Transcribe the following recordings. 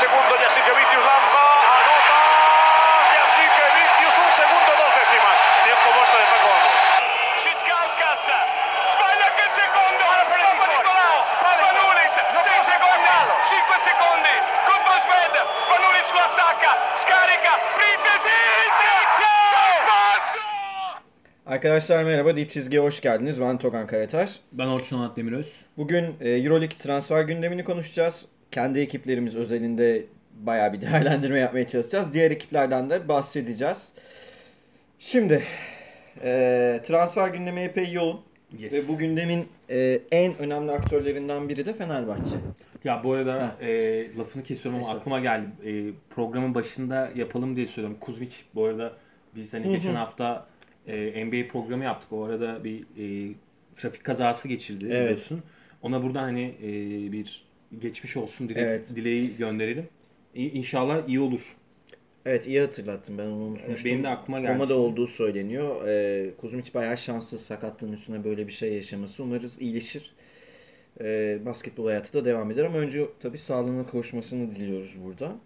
segundo, y así que Vicius lanza, anota, y así que Vicius un segundo, dos décimas. Tiempo muerto de Paco. Schiskauskas sbaglia il secondo Papa Nicolau Spanulis 6 secondi 5 secondi contro Sved Spanulis lo attacca scarica Arkadaşlar merhaba, Dip Çizgi'ye hoş geldiniz. Ben Togan Karataş. Ben Orçun Onat Demiröz. Bugün e, Euroleague transfer gündemini konuşacağız. Kendi ekiplerimiz özelinde bayağı bir değerlendirme yapmaya çalışacağız. Diğer ekiplerden de bahsedeceğiz. Şimdi e, transfer gündemi epey yoğun. Yes. Ve bu gündemin e, en önemli aktörlerinden biri de Fenerbahçe. Ya bu arada e, lafını kesiyorum ama Neyse. aklıma geldi. E, programın başında yapalım diye söylüyorum. Kuzmic bu arada biz hani geçen hafta e, NBA programı yaptık. O arada bir e, trafik kazası geçirdi Evet. biliyorsun. Ona buradan hani e, bir geçmiş olsun dile, Evet. dileği gönderelim. İnşallah iyi olur. Evet iyi hatırlattın ben onu unutmuştum. Benim de aklıma geldi Komada olduğu söyleniyor. Ee, Kuzmic bayağı şanssız sakatlığın üstüne böyle bir şey yaşaması. Umarız iyileşir. Ee, basketbol hayatı da devam eder ama önce tabii sağlığına kavuşmasını diliyoruz burada.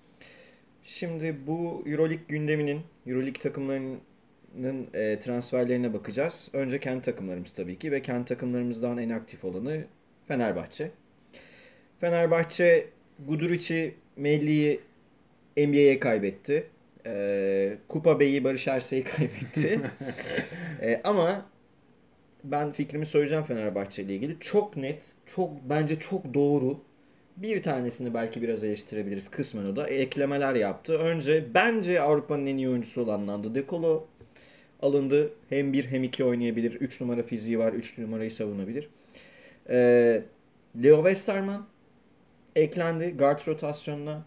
Şimdi bu Euroleague gündeminin, Euroleague takımlarının e, transferlerine bakacağız. Önce kendi takımlarımız tabii ki ve kendi takımlarımızdan en aktif olanı Fenerbahçe. Fenerbahçe Guduric'i, Melli'yi NBA'ye kaybetti. Ee, Kupa Bey'i Barış Ersey'i kaybetti. Ee, ama ben fikrimi söyleyeceğim Fenerbahçe ile ilgili. Çok net, çok bence çok doğru. Bir tanesini belki biraz eleştirebiliriz kısmen o da. Eklemeler yaptı. Önce bence Avrupa'nın en iyi oyuncusu olan Nando De Colo alındı. Hem bir hem iki oynayabilir. 3 numara fiziği var. 3 numarayı savunabilir. Ee, Leo Westerman eklendi guard rotasyonuna.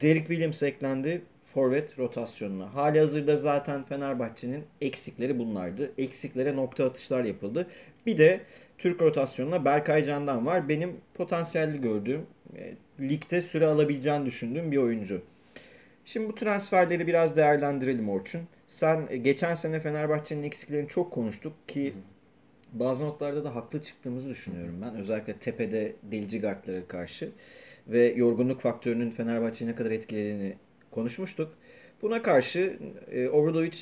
Derek Williams eklendi forvet rotasyonuna. Hali hazırda zaten Fenerbahçe'nin eksikleri bunlardı. Eksiklere nokta atışlar yapıldı. Bir de Türk rotasyonuna Berkay Candan var. Benim potansiyelli gördüğüm, e, ligde süre alabileceğini düşündüğüm bir oyuncu. Şimdi bu transferleri biraz değerlendirelim Orçun. Sen e, geçen sene Fenerbahçe'nin eksiklerini çok konuştuk ki bazı noktalarda da haklı çıktığımızı düşünüyorum ben. Özellikle tepede delici guardlara karşı ve yorgunluk faktörünün Fenerbahçe'yi ne kadar etkilediğini konuşmuştuk. Buna karşı e, Obradovic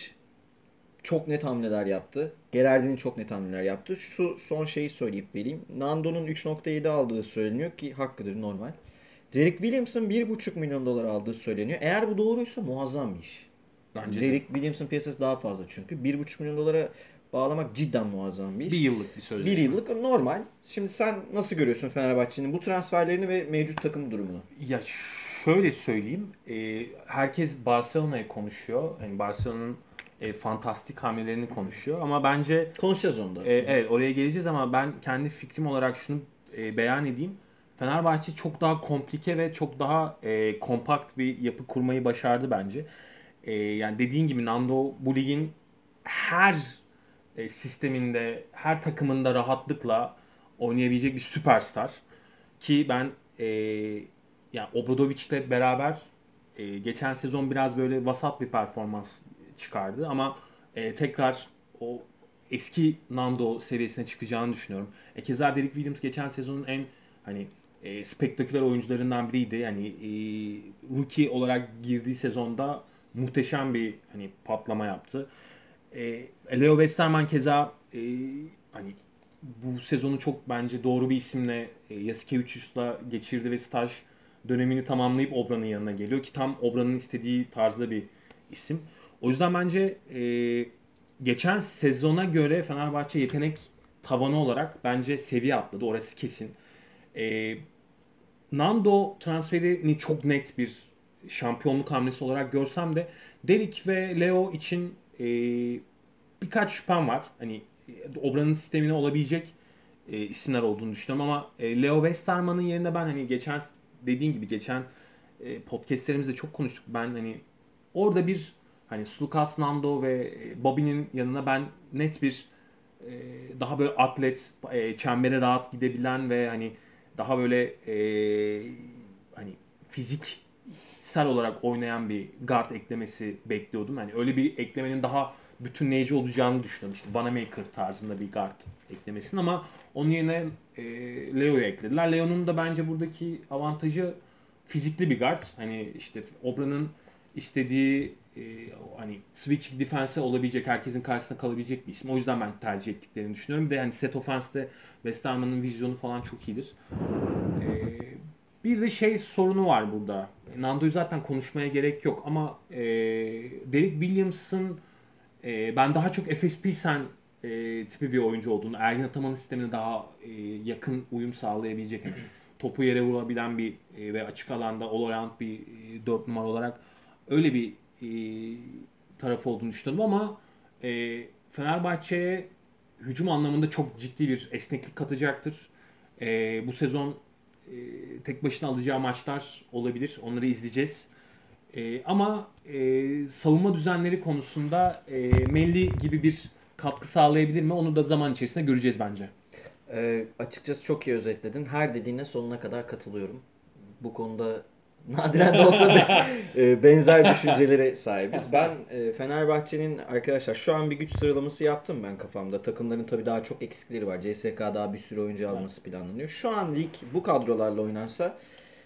çok net hamleler yaptı. Gerardini çok net hamleler yaptı. Şu son şeyi söyleyip vereyim. Nando'nun 3.7 aldığı söyleniyor ki hakkıdır normal. Derek Williams'ın 1.5 milyon dolar aldığı söyleniyor. Eğer bu doğruysa muazzam bir iş. Bence de. Derek Williams'ın piyasası daha fazla çünkü. 1.5 milyon dolara bağlamak cidden muazzam bir iş. Bir yıllık bir sözleşme. Bir yıllık normal. Şimdi sen nasıl görüyorsun Fenerbahçe'nin bu transferlerini ve mevcut takım durumunu? Ya şöyle söyleyeyim. e, herkes Barcelona'yı konuşuyor. Yani Barcelona'nın e, fantastik hamlelerini konuşuyor. Ama bence Konuşacağız onda. e, evet oraya geleceğiz ama ben kendi fikrim olarak şunu e, beyan edeyim. Fenerbahçe çok daha komplike ve çok daha e, kompakt bir yapı kurmayı başardı bence. E, yani dediğin gibi Nando bu ligin her e, sisteminde, her takımında rahatlıkla oynayabilecek bir süperstar. Ki ben e, yani Obradovic'le beraber e, geçen sezon biraz böyle vasat bir performans çıkardı ama e, tekrar o eski Nando seviyesine çıkacağını düşünüyorum. E, keza Derek Williams geçen sezonun en hani e, spektaküler oyuncularından biriydi. Yani e, rookie olarak girdiği sezonda muhteşem bir hani patlama yaptı. E, Leo Westerman keza e, hani bu sezonu çok bence doğru bir isimle e, Yasikevicius'la geçirdi ve staj dönemini tamamlayıp Obra'nın yanına geliyor ki tam Obra'nın istediği tarzda bir isim. O yüzden bence e, geçen sezona göre Fenerbahçe yetenek tavanı olarak bence seviye atladı. Orası kesin. E, Nando transferini çok net bir şampiyonluk hamlesi olarak görsem de Derek ve Leo için e, birkaç şüphem var. Hani e, Obra'nın sistemine olabilecek e, isimler olduğunu düşünüyorum ama e, Leo Westerman'ın yerine ben hani geçen dediğin gibi geçen e, podcastlerimizde çok konuştuk. Ben hani orada bir hani Lucas Nando ve e, Bobby'nin yanına ben net bir e, daha böyle atlet, e, çembere rahat gidebilen ve hani daha böyle e, hani fiziksel olarak oynayan bir guard eklemesi bekliyordum. Yani öyle bir eklemenin daha bütünleyici olacağını düşünüyorum. İşte Vanamaker tarzında bir guard eklemesinin ama onun yerine e, Leo'yu eklediler. Leo'nun da bence buradaki avantajı fizikli bir guard. Hani işte Obra'nın istediği e, hani switch defense olabilecek, herkesin karşısında kalabilecek bir isim. O yüzden ben tercih ettiklerini düşünüyorum. Bir de hani set offense'de Westerman'ın vizyonu falan çok iyidir. E, bir de şey sorunu var burada. Nando'yu zaten konuşmaya gerek yok ama e, Derek Williams'ın e, ben daha çok FSP sen e, tipi bir oyuncu olduğunu, Ergin Ataman'ın sistemine daha e, yakın uyum sağlayabilecek, yani topu yere vurabilen bir e, ve açık alanda all around bir e, 4 numara olarak öyle bir e, taraf olduğunu düşünüyorum ama e, Fenerbahçe'ye hücum anlamında çok ciddi bir esneklik katacaktır. E, bu sezon e, tek başına alacağı maçlar olabilir. Onları izleyeceğiz. E, ama e, savunma düzenleri konusunda e, Melli gibi bir katkı sağlayabilir mi? Onu da zaman içerisinde göreceğiz bence. E, açıkçası çok iyi özetledin. Her dediğine sonuna kadar katılıyorum. Bu konuda nadiren de olsa da e, benzer düşüncelere sahibiz. Ben e, Fenerbahçe'nin arkadaşlar şu an bir güç sıralaması yaptım ben kafamda. Takımların tabii daha çok eksikleri var. CSK daha bir sürü oyuncu alması planlanıyor. Şu an lig bu kadrolarla oynansa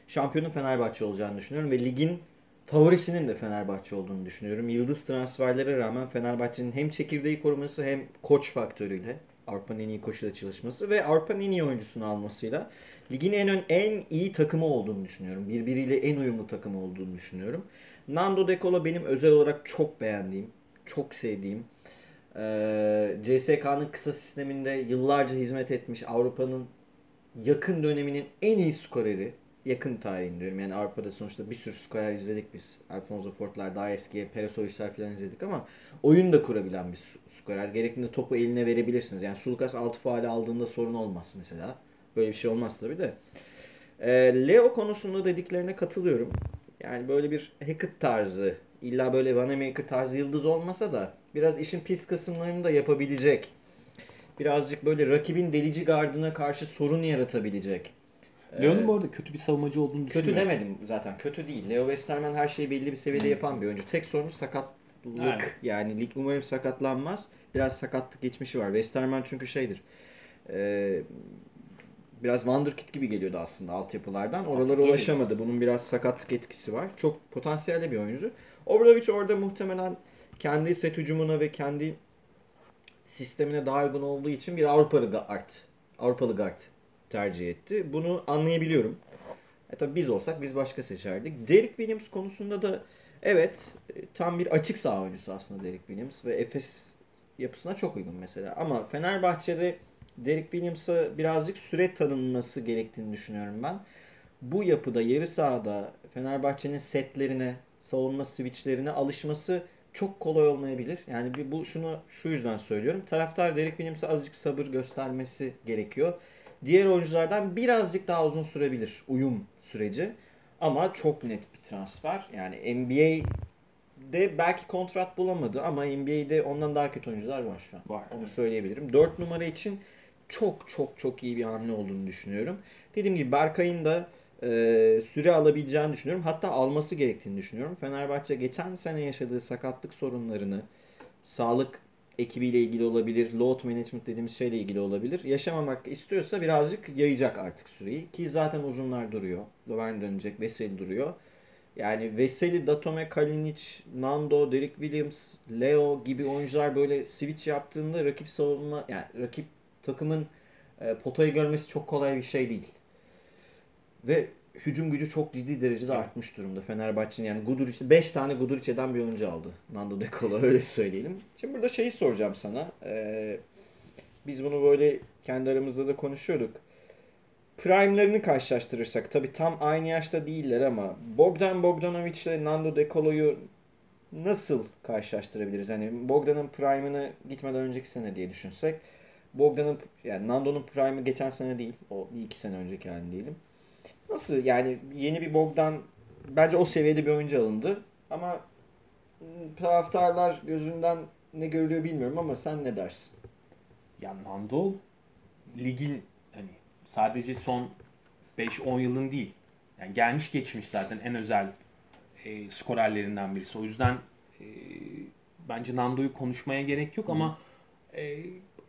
şampiyonun Fenerbahçe olacağını düşünüyorum ve ligin favorisinin de Fenerbahçe olduğunu düşünüyorum. Yıldız transferlere rağmen Fenerbahçe'nin hem çekirdeği koruması hem koç faktörüyle Avrupa'nın en iyi koçuyla çalışması ve Avrupa'nın en iyi oyuncusunu almasıyla ligin en en iyi takımı olduğunu düşünüyorum. Birbiriyle en uyumlu takımı olduğunu düşünüyorum. Nando De Colo benim özel olarak çok beğendiğim, çok sevdiğim. Ee, CSK'nın kısa sisteminde yıllarca hizmet etmiş Avrupa'nın yakın döneminin en iyi skoreri. Yakın tarihini diyorum. Yani Avrupa'da sonuçta bir sürü skorer izledik biz. Alfonso Fort'lar daha eskiye Peresovic'ler falan izledik ama oyun da kurabilen bir skorer. Gerektiğinde topu eline verebilirsiniz. Yani Sulukas 6 faali aldığında sorun olmaz mesela. Böyle bir şey olmaz tabii de. E, Leo konusunda dediklerine katılıyorum. Yani böyle bir Hackett tarzı, illa böyle Vanamaker tarzı yıldız olmasa da biraz işin pis kısımlarını da yapabilecek. Birazcık böyle rakibin delici gardına karşı sorun yaratabilecek. Leo'nun bu arada kötü bir savunmacı olduğunu Kötü düşünüyorum. demedim zaten. Kötü değil. Leo Westerman her şeyi belli bir seviyede yapan bir oyuncu. Tek sorunu sakatlık. Aynen. Yani lig umarım sakatlanmaz. Biraz sakatlık geçmişi var. Westerman çünkü şeydir. E, biraz wonderkid gibi geliyordu aslında altyapılardan. Oralara Tabii. ulaşamadı. Bunun biraz sakatlık etkisi var. Çok potansiyelli bir oyuncu. Obradovic orada muhtemelen kendi set hücumuna ve kendi sistemine daha uygun olduğu için bir Avrupalı guard, Avrupalı guard tercih etti. Bunu anlayabiliyorum. E tabi biz olsak biz başka seçerdik. Derek Williams konusunda da evet e, tam bir açık saha oyuncusu aslında Derek Williams ve Efes yapısına çok uygun mesela. Ama Fenerbahçe'de Derek Williams'a birazcık süre tanınması gerektiğini düşünüyorum ben. Bu yapıda yarı sahada Fenerbahçe'nin setlerine, savunma switchlerine alışması çok kolay olmayabilir. Yani bir bu şunu şu yüzden söylüyorum. Taraftar Derek Williams'a azıcık sabır göstermesi gerekiyor. Diğer oyunculardan birazcık daha uzun sürebilir uyum süreci. Ama çok net bir transfer. Yani NBA'de belki kontrat bulamadı ama NBA'de ondan daha kötü oyuncular var şu an. Var, Onu söyleyebilirim. 4 numara için çok çok çok iyi bir hamle olduğunu düşünüyorum. Dediğim gibi Berkay'ın da e, süre alabileceğini düşünüyorum. Hatta alması gerektiğini düşünüyorum. Fenerbahçe geçen sene yaşadığı sakatlık sorunlarını sağlık ekibiyle ilgili olabilir, load management dediğimiz şeyle ilgili olabilir. Yaşamamak istiyorsa birazcık yayacak artık süreyi. Ki zaten uzunlar duruyor. Lovern dönecek, Veseli duruyor. Yani Veseli, Datome, Kalinic, Nando, Derek Williams, Leo gibi oyuncular böyle switch yaptığında rakip savunma yani rakip takımın e, potayı görmesi çok kolay bir şey değil. Ve hücum gücü çok ciddi derecede artmış durumda Fenerbahçe'nin. Yani Guduric'te 5 tane Guduric eden bir oyuncu aldı. Nando De Colo öyle söyleyelim. Şimdi burada şeyi soracağım sana. Ee, biz bunu böyle kendi aramızda da konuşuyorduk. Prime'lerini karşılaştırırsak tabi tam aynı yaşta değiller ama Bogdan Bogdanovic ile Nando De Colo'yu nasıl karşılaştırabiliriz? Yani Bogdan'ın prime'ını gitmeden önceki sene diye düşünsek Bogdan'ın yani Nando'nun prime'ı geçen sene değil. O bir iki sene önceki halini diyelim. Nasıl yani yeni bir Bogdan bence o seviyede bir oyuncu alındı. Ama taraftarlar gözünden ne görülüyor bilmiyorum ama sen ne dersin? Ya Nando ligin hani sadece son 5-10 yılın değil. Yani gelmiş geçmiş zaten en özel e, skorerlerinden birisi. O yüzden e, bence Nando'yu konuşmaya gerek yok ama e,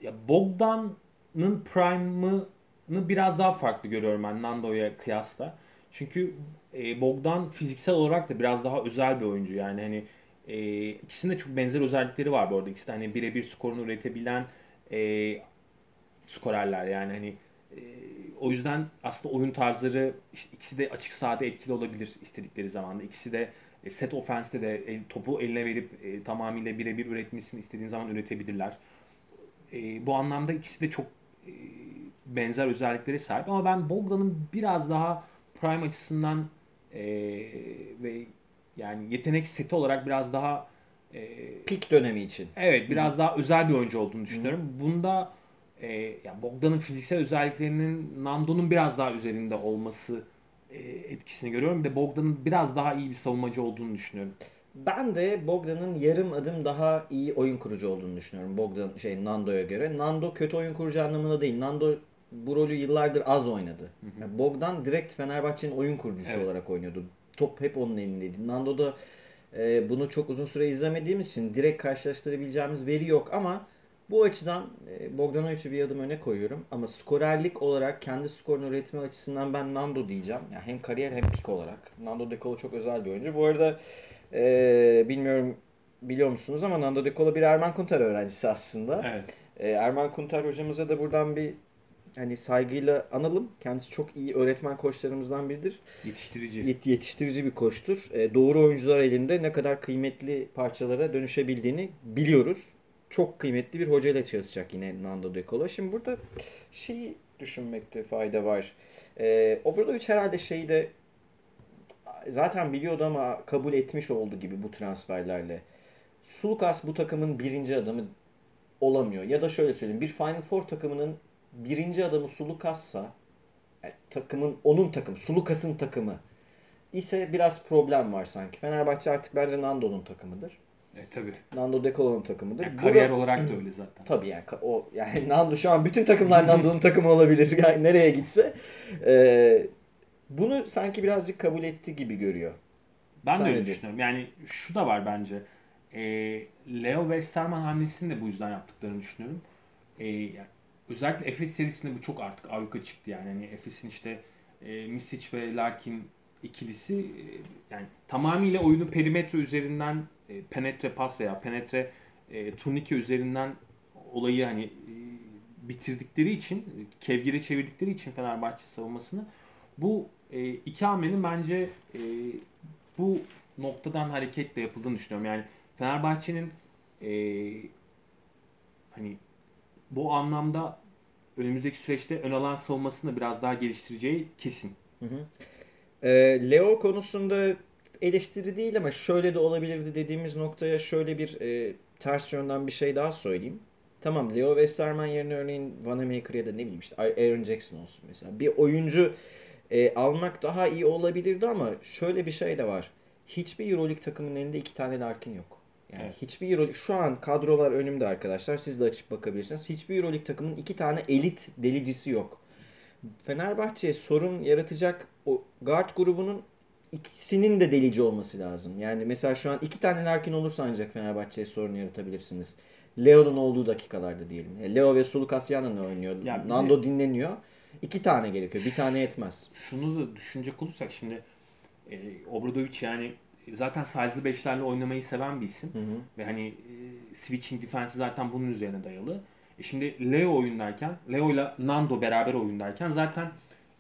ya Bogdan'ın prime'ını biraz daha farklı görüyorum ben Nando'ya kıyasla. Çünkü e, Bogdan fiziksel olarak da biraz daha özel bir oyuncu. Yani hani e, ikisinin çok benzer özellikleri var bu arada. İkisi de hani birebir skorunu üretebilen e, skorerler. Yani hani e, o yüzden aslında oyun tarzları işte ikisi de açık sahada etkili olabilir istedikleri zamanda. İkisi de e, set offense'te de e, topu eline verip e, tamamıyla birebir üretmesini istediğin zaman üretebilirler. E, bu anlamda ikisi de çok e, benzer özelliklere sahip ama ben Bogdan'ın biraz daha prime açısından e, ve yani yetenek seti olarak biraz daha e, Pik dönemi için. evet biraz daha özel bir oyuncu olduğunu düşünüyorum. Bunda e, yani Bogdan'ın fiziksel özelliklerinin Nando'nun biraz daha üzerinde olması e, etkisini görüyorum. Bir de Bogdan'ın biraz daha iyi bir savunmacı olduğunu düşünüyorum. Ben de Bogdan'ın yarım adım daha iyi oyun kurucu olduğunu düşünüyorum. Bogdan şey Nando'ya göre. Nando kötü oyun kurucu anlamında değil. Nando bu rolü yıllardır az oynadı. Yani Bogdan direkt Fenerbahçe'nin oyun kurucusu Evet. olarak oynuyordu. Top hep onun elindeydi. Nando'da e, bunu çok uzun süre izlemediğimiz için direkt karşılaştırabileceğimiz veri yok ama bu açıdan e, Bogdanovic'i bir adım öne koyuyorum. Ama skorerlik olarak kendi skorunu üretme açısından ben Nando diyeceğim. Yani hem kariyer hem pik olarak. Nando De Colo çok özel bir oyuncu. Bu arada e, bilmiyorum biliyor musunuz ama Nando De Colo bir Erman Kuntar öğrencisi aslında. Evet. E, Erman Kuntar hocamıza da buradan bir hani saygıyla analım. Kendisi çok iyi öğretmen koçlarımızdan biridir. Yetiştirici. Yet- yetiştirici bir koçtur. E, doğru oyuncular elinde ne kadar kıymetli parçalara dönüşebildiğini biliyoruz. Çok kıymetli bir hocayla çalışacak yine Nando De Colo. Şimdi burada şeyi düşünmekte fayda var. E, Obradoviç herhalde şeyi de zaten biliyordu ama kabul etmiş oldu gibi bu transferlerle. Sulukas bu takımın birinci adamı olamıyor. Ya da şöyle söyleyeyim. Bir Final Four takımının birinci adamı Sulukas'sa yani takımın onun takımı, Sulukas'ın takımı ise biraz problem var sanki. Fenerbahçe artık bence Nando'nun takımıdır. E, tabii. Nando De Colo'nun takımıdır. Yani Bura- kariyer olarak da öyle zaten. Tabii yani o yani Nando şu an bütün takımlar Nando'nun takımı olabilir. Yani nereye gitse. Ee, bunu sanki birazcık kabul etti gibi görüyor. Ben Sen de öyle düşünüyorum. Yani şu da var bence. E, Leo Westerman hamlesini de bu yüzden yaptıklarını düşünüyorum. E, yani özellikle Efes serisinde bu çok artık ayyuka çıktı yani. Hani Efes'in işte e, Misic ve Larkin ikilisi e, yani tamamıyla oyunu perimetre üzerinden e, penetre pas veya penetre e, turnike üzerinden olayı hani e, bitirdikleri için kevgire çevirdikleri için Fenerbahçe savunmasını bu e, iki hamlenin bence e, bu noktadan hareketle yapıldığını düşünüyorum. Yani Fenerbahçe'nin e, hani bu anlamda önümüzdeki süreçte ön alan savunmasını biraz daha geliştireceği kesin. Ee, Leo konusunda eleştiri değil ama şöyle de olabilirdi dediğimiz noktaya şöyle bir e, ters yönden bir şey daha söyleyeyim. Tamam Leo Westerman yerine örneğin Vanamaker ya da ne bileyim işte Aaron Jackson olsun mesela. Bir oyuncu e, almak daha iyi olabilirdi ama şöyle bir şey de var. Hiçbir Euroleague takımının elinde iki tane Larkin yok. Yani Evet. hiçbir Euroleague şu an kadrolar önümde arkadaşlar. Siz de açıp bakabilirsiniz. Hiçbir Euroleague takımının iki tane elit delicisi yok. Fenerbahçe'ye sorun yaratacak o guard grubunun ikisinin de delici olması lazım. Yani mesela şu an iki tane Larkin olursa ancak Fenerbahçe'ye sorun yaratabilirsiniz. Leo'nun olduğu dakikalarda diyelim. E, Leo ve Sulukas yan yana oynuyor. Ya bir Nando de- dinleniyor. İki tane gerekiyor. Bir tane yetmez. Şunu da düşünecek olursak şimdi e, Obradovic yani zaten size'lı beşlerle oynamayı seven bir isim. Hı hı. Ve hani e, switching defense'i zaten bunun üzerine dayalı. E şimdi Leo oyundayken, Leo ile Nando beraber oyundayken zaten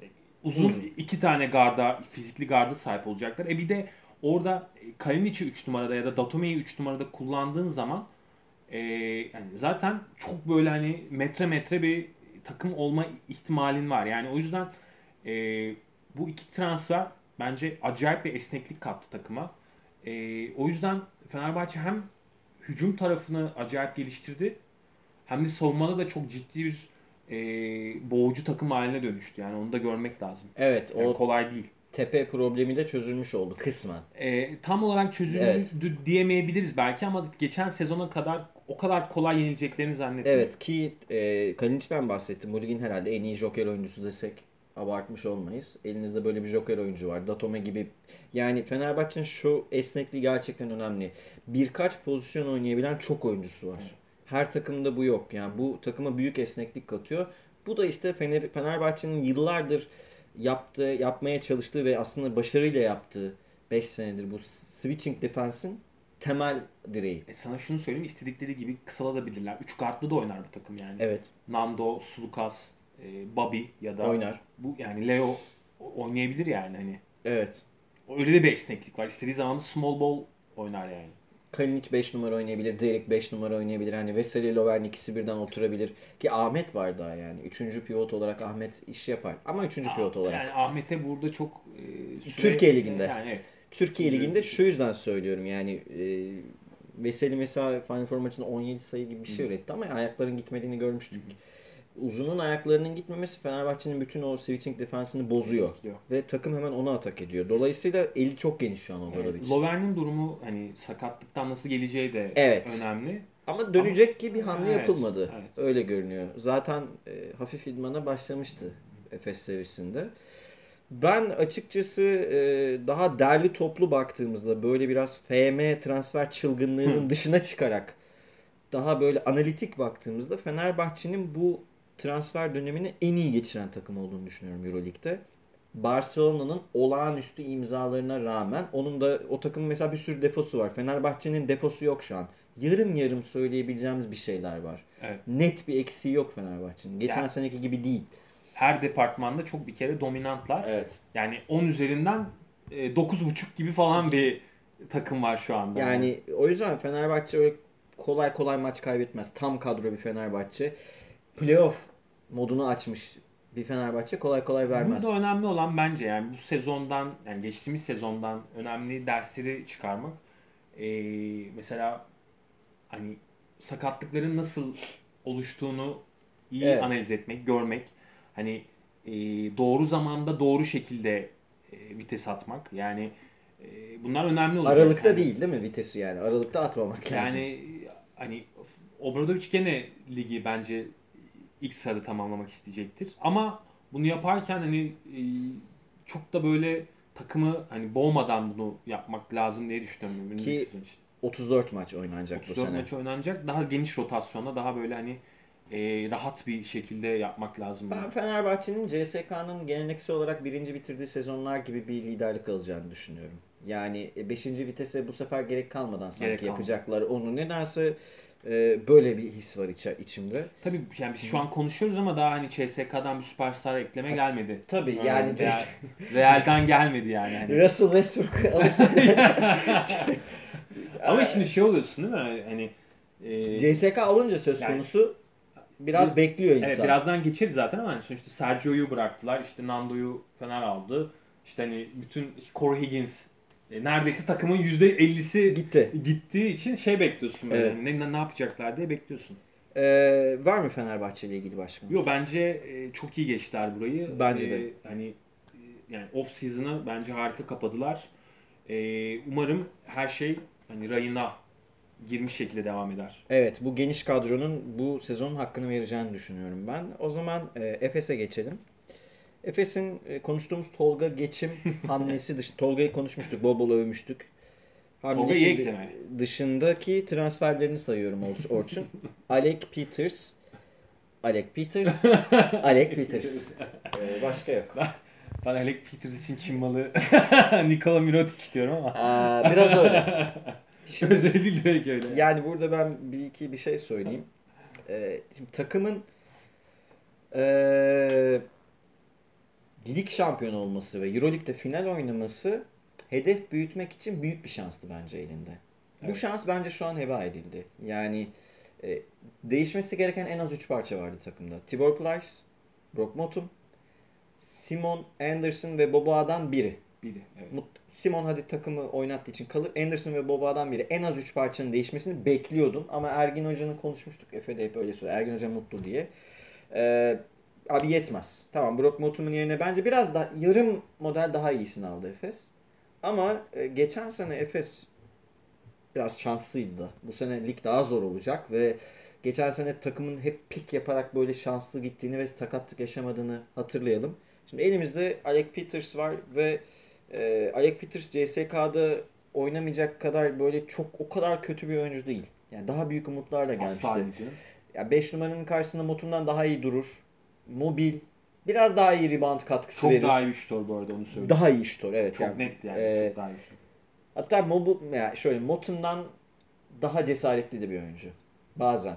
e, uzun, Uzun. iki tane garda, fizikli garda sahip olacaklar. E bir de orada e, Kalinic'i 3 numarada ya da Datome'yi 3 numarada kullandığın zaman e, yani zaten çok böyle hani metre metre bir takım olma ihtimalin var. Yani o yüzden e, bu iki transfer bence acayip bir esneklik kattı takıma. E, o yüzden Fenerbahçe hem hücum tarafını acayip geliştirdi hem de savunmada da çok ciddi bir e, boğucu takım haline dönüştü. Yani onu da görmek lazım. Evet Yani o kolay değil. tepe problemi de çözülmüş oldu kısmen. E, tam olarak çözüldü Evet. diyemeyebiliriz belki ama geçen sezona kadar o kadar kolay yenileceklerini zannetmiyorum. Evet ki e, Kalinic'den bahsettim. Bu ligin herhalde en iyi joker oyuncusu desek abartmış olmayız. Elinizde böyle bir joker oyuncu var. Datome gibi. Yani Fenerbahçe'nin şu esnekliği gerçekten önemli. Birkaç pozisyon oynayabilen çok oyuncusu var. Her takımda bu yok. Yani bu takıma büyük esneklik katıyor. Bu da işte Fener, Fenerbahçe'nin yıllardır yaptığı, yapmaya çalıştığı ve aslında başarıyla yaptığı 5 senedir bu switching defense'in temel direği. E sana şunu söyleyeyim istedikleri gibi kısalabilirler. Üç kartlı da oynar bu takım yani. Evet. Nando, Sulukas, e, Bobby ya da Oynar. bu yani Leo oynayabilir yani hani. Evet. Öyle de bir esneklik var. İstediği zaman small ball oynar yani. Kalinic 5 numara oynayabilir. Derek 5 numara oynayabilir. Hani Veseli Lovern ikisi birden oturabilir. Ki Ahmet var daha yani. Üçüncü pivot olarak Ahmet iş yapar. Ama üçüncü pivot olarak. Yani Ahmet'e burada çok e, süre- Türkiye Ligi'nde. Yani evet. Türkiye Ligi'nde şu yüzden söylüyorum yani e, Veseli mesela Final Four maçında 17 sayı gibi bir şey üretti ama ayakların gitmediğini görmüştük. Uzunun ayaklarının gitmemesi Fenerbahçe'nin bütün o switching defansını bozuyor. Etkiliyor. Ve takım hemen ona atak ediyor. Dolayısıyla eli çok geniş şu an Obradovic. Evet, Lovern'in durumu hani sakatlıktan nasıl geleceği de Evet. önemli. Ama dönecek ki bir hamle Evet, yapılmadı. evet. Öyle görünüyor. Zaten e, hafif idmana başlamıştı Efes serisinde. Ben açıkçası e, daha derli toplu baktığımızda böyle biraz FM transfer çılgınlığının dışına çıkarak daha böyle analitik baktığımızda Fenerbahçe'nin bu transfer dönemini en iyi geçiren takım olduğunu düşünüyorum Euroleague'de. Barcelona'nın olağanüstü imzalarına rağmen onun da o takımın mesela bir sürü defosu var. Fenerbahçe'nin defosu yok şu an. Yarım yarım söyleyebileceğimiz bir şeyler var. Evet. Net bir eksiği yok Fenerbahçe'nin. Geçen Yani- seneki gibi değil. Her departmanda çok bir kere dominantlar. Evet. Yani 10 üzerinden e, 9.5 gibi falan bir takım var şu anda. Yani o yüzden Fenerbahçe öyle kolay kolay maç kaybetmez. Tam kadro bir Fenerbahçe. Playoff modunu açmış bir Fenerbahçe kolay kolay vermez. Burada önemli olan bence yani bu sezondan yani geçtiğimiz sezondan önemli dersleri çıkarmak. Ee, mesela hani sakatlıkların nasıl oluştuğunu iyi Evet. analiz etmek, görmek. Hani e, doğru zamanda doğru şekilde e, vites atmak. Yani e, bunlar önemli olacak. Aralıkta Yani- değil değil mi vitesi yani? Aralıkta atmamak lazım. Yani hani Obradovic gene ligi bence ilk sırada tamamlamak isteyecektir. Ama bunu yaparken hani e, çok da böyle takımı hani boğmadan bunu yapmak lazım diye düşünüyorum. Ki için. 34 maç oynanacak 34 bu sene. maç oynanacak. Daha geniş rotasyonla daha böyle hani e, rahat bir şekilde yapmak lazım. Ben Fenerbahçe'nin CSK'nın geleneksel olarak birinci bitirdiği sezonlar gibi bir liderlik alacağını düşünüyorum. Yani 5. vitese bu sefer gerek kalmadan sanki Gerek kalmadı. yapacaklar. Onu nedense e, böyle bir his var içe, içimde. Tabii yani biz şu an konuşuyoruz ama daha hani CSK'dan bir süperstar ekleme gelmedi. Tabii Ee, yani Real- Real'den gelmedi yani. Hani. Russell Westbrook alırsa Ama şimdi şey oluyorsun değil mi? Hani e, CSK alınca söz Yani- konusu biraz Bir- bekliyor insan. evet, birazdan geçeriz zaten ama hani sonuçta Sergio'yu bıraktılar. İşte Nando'yu Fener aldı. İşte hani bütün Corey Higgins e, neredeyse takımın %50'si Gitti. gittiği için şey bekliyorsun böyle. Evet. Ne, ne yapacaklar diye bekliyorsun. Ee, var mı Fenerbahçe ile ilgili başka? Yo bence e, çok iyi geçtiler burayı. Bence E, de. Hani e, yani off season'ı bence harika kapadılar. E, umarım her şey hani rayına girmiş şekilde devam eder. Evet bu geniş kadronun bu sezonun hakkını vereceğini düşünüyorum ben. O zaman e, Efes'e geçelim. Efes'in e, konuştuğumuz Tolga geçim hamlesi dışı Tolga'yı konuşmuştuk, bol bol övmüştük. Hamlesi dışındaki transferlerini sayıyorum Or- Orçun. Alec Peters, Alec Peters, Alec Peters. E, başka yok. Ben Alec Peters için Çin malı Nikola Mirotic diyorum ama. Aa, biraz öyle. Şimdi Özel değil belki öyle. Yani burada ben bir iki bir şey söyleyeyim. Ee, şimdi takımın ee, lig şampiyonu olması ve Euroleague'de final oynaması hedef büyütmek için büyük bir şanstı bence elinde. Bu Evet. şans bence şu an heba edildi. Yani e, değişmesi gereken en az 3 parça vardı takımda. Tibor Plyce, Brock Motum, Simon Anderson ve Boboa'dan biri. Biri. Evet. Simon hadi takımı oynattığı için kalır. Anderson ve Boba'dan biri en az 3 parçanın değişmesini bekliyordum. Ama Ergin Hoca'nın konuşmuştuk. Efe'de hep öyle söylüyor. Ergin Hoca mutlu diye. Ee, abi yetmez. Tamam Brock Motum'un yerine bence biraz daha yarım model daha iyisini aldı Efes. Ama e, geçen sene Efes biraz şanslıydı da. Bu sene lig daha zor olacak ve geçen sene takımın hep pik yaparak böyle şanslı gittiğini ve sakatlık yaşamadığını hatırlayalım. Şimdi elimizde Alec Peters var ve e, Alec Peters CSK'da oynamayacak kadar böyle çok o kadar kötü bir oyuncu değil. Yani daha büyük umutlarla gelmişti. Asla. Ya 5 numaranın karşısında Motum'dan daha iyi durur. Mobil, biraz daha iyi rebound katkısı Çok verir. daha iyi bir şutör bu arada onu söyleyeyim. Daha iyi şutör evet. Çok yani. net yani. Ee, çok daha iyi şutör. Hatta Mobu, yani şöyle Motum'dan daha cesaretli de bir oyuncu. Bazen.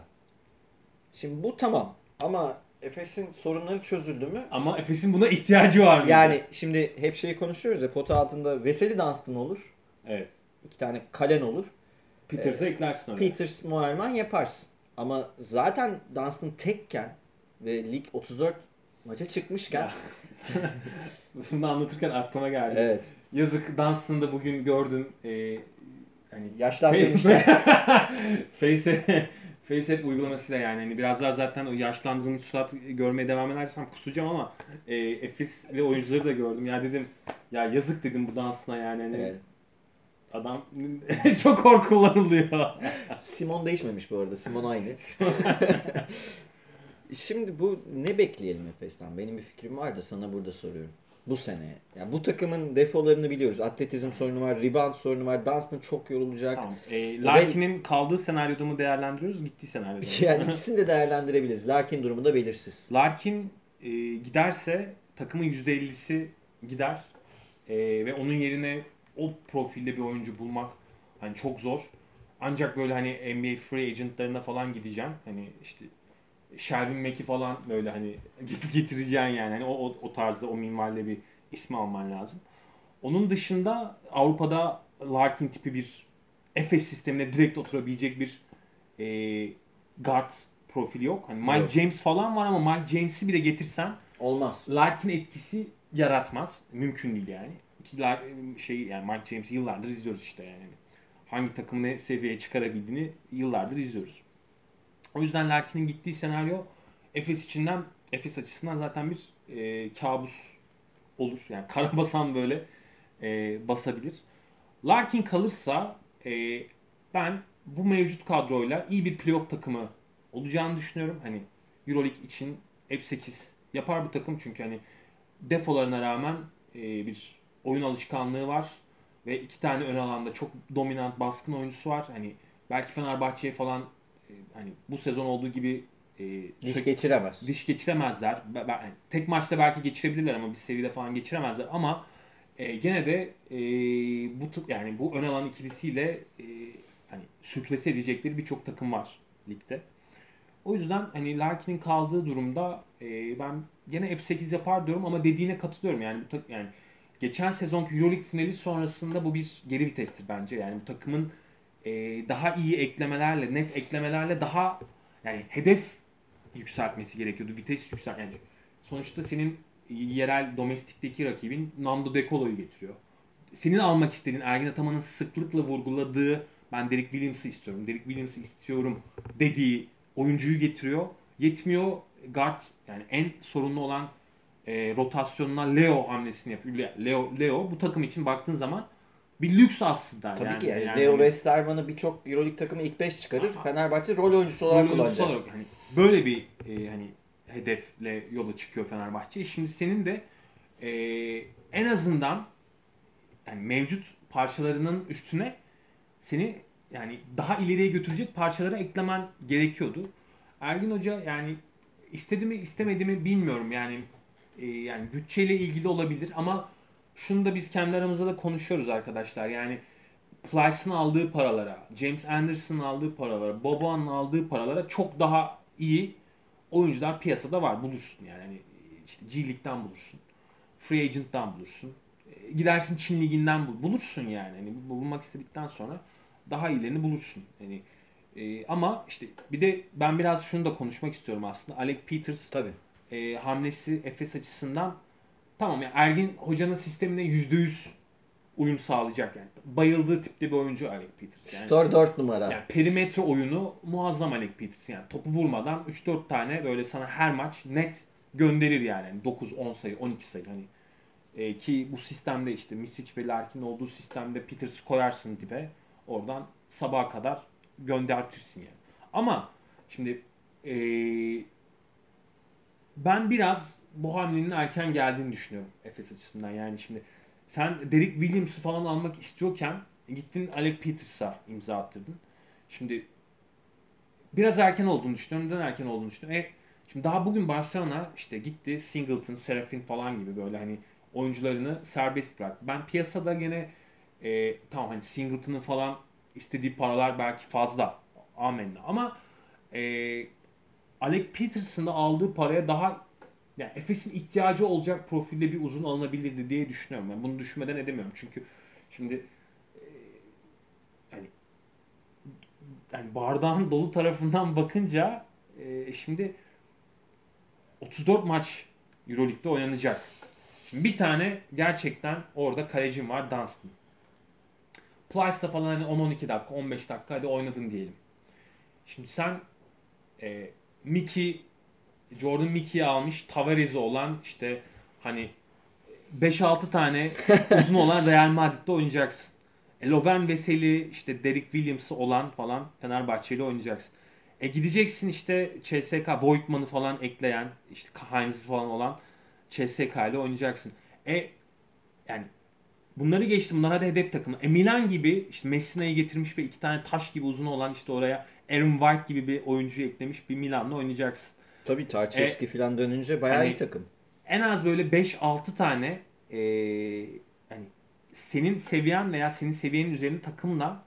Şimdi bu tamam. Ama Efes'in sorunları çözüldü mü? Ama Efes'in buna ihtiyacı var mı? Yani şimdi hep şeyi konuşuyoruz ya pota altında Veseli Dunstan olur. Evet. iki tane kalen olur. Peters'ı Ee, eklersin oraya. Peters, Moerman yaparsın. Ama zaten Dunstan tekken ve lig 34 maça çıkmışken. Bunu anlatırken aklıma geldi. evet Yazık Dunstan'ı da bugün gördüm. Ee, hani yaşlandırmışlar. Face FaceApp uygulamasıyla yani hani biraz daha zaten o yaşlandırılmış surat görmeye devam edersem kusacağım ama e, Efes ve oyuncuları da gördüm. Ya dedim ya yazık dedim bu dansına yani hani Evet. adam çok hor kullanılıyor. Simon değişmemiş bu arada. Simon aynı. Şimdi bu ne bekleyelim Efes'ten? Benim bir fikrim var da sana burada soruyorum. Bu sene. Yani bu takımın defolarını biliyoruz. Atletizm sorunu var, rebound sorunu var. Dunstan çok yorulacak. tamam. E, Larkin'in kaldığı senaryoda mı değerlendiriyoruz? Gittiği senaryoda mı? Yani ikisini de değerlendirebiliriz. Larkin durumu da belirsiz. Larkin e, giderse takımın %50'si gider. E, ve onun yerine o profilde bir oyuncu bulmak hani çok zor. Ancak böyle hani NBA free agentlarına falan gideceğim. Hani işte Shelvin Mack'i falan böyle hani get- getireceksin yani. Hani o, o, o tarzda o minvalde bir ismi alman lazım. Onun dışında Avrupa'da Larkin tipi bir Efes sistemine direkt oturabilecek bir e, guard profili yok. Hani Mike Yok. James falan var ama Mike James'i bile getirsen Olmaz. Larkin etkisi yaratmaz. Mümkün değil yani. Ki Lar- şey yani Mike James'i yıllardır izliyoruz işte yani. Hangi takımı ne seviyeye çıkarabildiğini yıllardır izliyoruz. O yüzden Larkin'in gittiği senaryo Efes içinden Efes açısından zaten bir e, kabus olur. Yani karabasan böyle e, basabilir. Larkin kalırsa e, ben bu mevcut kadroyla iyi bir playoff takımı olacağını düşünüyorum. Hani Euroleague için F8 yapar bu takım çünkü hani defolarına rağmen e, bir oyun alışkanlığı var ve iki tane ön alanda çok dominant baskın oyuncusu var. Hani belki Fenerbahçe'ye falan hani bu sezon olduğu gibi e, Diş geçiremez. diş geçiremezler. Be- be- yani tek maçta belki geçirebilirler ama bir seride falan geçiremezler ama e, gene de e, bu yani bu ön alan ikilisiyle e, hani sürklese edecekleri birçok takım var ligde. O yüzden hani Larkin'in kaldığı durumda e, ben gene F8 yapar diyorum ama dediğine katılıyorum. Yani bu yani geçen sezonki EuroLeague finali sonrasında bu bir geri vitestir bence. Yani bu takımın e, daha iyi eklemelerle, net eklemelerle daha yani hedef yükseltmesi gerekiyordu. Vites yüksel yani sonuçta senin yerel domestikteki rakibin Nando De Colo'yu getiriyor. Senin almak istediğin Ergin Ataman'ın sıklıkla vurguladığı ben Derek Williams'ı istiyorum. Derek Williams'ı istiyorum dediği oyuncuyu getiriyor. Yetmiyor. Guard yani en sorunlu olan e, rotasyonuna Leo hamlesini yapıyor. Le- Leo Leo bu takım için baktığın zaman bir lüks aslında. Tabii ki yani, yani Leo hani- Westerman'ı birçok Euroleague takımı ilk 5 çıkarır. Fenerbahçe rol oyuncusu olarak Rol oyuncusu kullanacak. olarak hani böyle bir e, hani hedefle yola çıkıyor Fenerbahçe. Şimdi senin de e, en azından yani mevcut parçalarının üstüne seni yani daha ileriye götürecek parçalara eklemen gerekiyordu. Ergin Hoca yani istedi mi istemedi mi bilmiyorum yani e, yani bütçeyle ilgili olabilir ama şunu da biz kendi aramızda da konuşuyoruz arkadaşlar. Yani Plyce'ın aldığı paralara, James Anderson'ın aldığı paralara, Boban'ın aldığı paralara çok daha iyi oyuncular piyasada var. Bulursun yani. Hani işte G League'den bulursun. Free Agent'tan bulursun. E, Gidersin Çin Ligi'nden bul. Bulursun yani. Hani bulmak istedikten sonra daha iyilerini bulursun. Yani e, ama işte bir de ben biraz şunu da konuşmak istiyorum aslında. Alec Peters Tabii. e, hamlesi Efes açısından tamam ya Ergin hocanın sistemine %100 uyum sağlayacak yani. Bayıldığı tipte bir oyuncu Alec Peters. Yani, Şutör 4 numara. yani perimetre oyunu muazzam Alec Peters. Yani topu vurmadan 3-4 tane böyle sana her maç net gönderir yani. yani 9, 10 sayı, 12 sayı hani. E, ki bu sistemde işte Misic ve Larkin olduğu sistemde Peters koyarsın dibe. Oradan sabaha kadar göndertirsin yani. Ama şimdi e, ben biraz bu hamlenin erken geldiğini düşünüyorum Efes açısından. Yani şimdi sen Derek Williams'ı falan almak istiyorken gittin Alec Peters'a imza attırdın. Şimdi biraz erken olduğunu düşünüyorum. Neden erken olduğunu düşünüyorum? E, Şimdi daha bugün Barcelona işte gitti Singleton, Serafin falan gibi böyle hani oyuncularını serbest bıraktı. Ben piyasada gene e, tamam hani Singleton'ın falan istediği paralar belki fazla. Amenna. Ama e, Alec Peterson'ın aldığı paraya daha yani Efes'in ihtiyacı olacak profilde bir uzun alınabilirdi diye düşünüyorum. Yani bunu düşünmeden edemiyorum. Çünkü şimdi e, hani yani bardağın dolu tarafından bakınca e, şimdi 34 maç Euroleague'de oynanacak. Şimdi bir tane gerçekten orada kalecim var Dunstan. Plyce'da falan hani 10-12 dakika, 15 dakika hadi oynadın diyelim. Şimdi sen e, Mickey, Jordan Mickey'i almış, Tavares'i olan işte hani 5-6 tane uzun olan Real Madrid'de oynayacaksın. E, Loven Veseli, işte Derek Williams'ı olan falan Fenerbahçe'yle oynayacaksın. E gideceksin işte CSK, Voigtman'ı falan ekleyen, işte Heinz'i falan olan CSK ile oynayacaksın. E yani bunları geçtim. Bunlar hadi hedef takımı. E Milan gibi işte Messina'yı getirmiş ve iki tane taş gibi uzun olan işte oraya Aaron White gibi bir oyuncuyu eklemiş bir Milan'la oynayacaksın. Tabii Tarçevski e, falan dönünce bayağı hani, iyi takım. En az böyle 5-6 tane e, hani senin seviyen veya senin seviyenin üzerinde takımla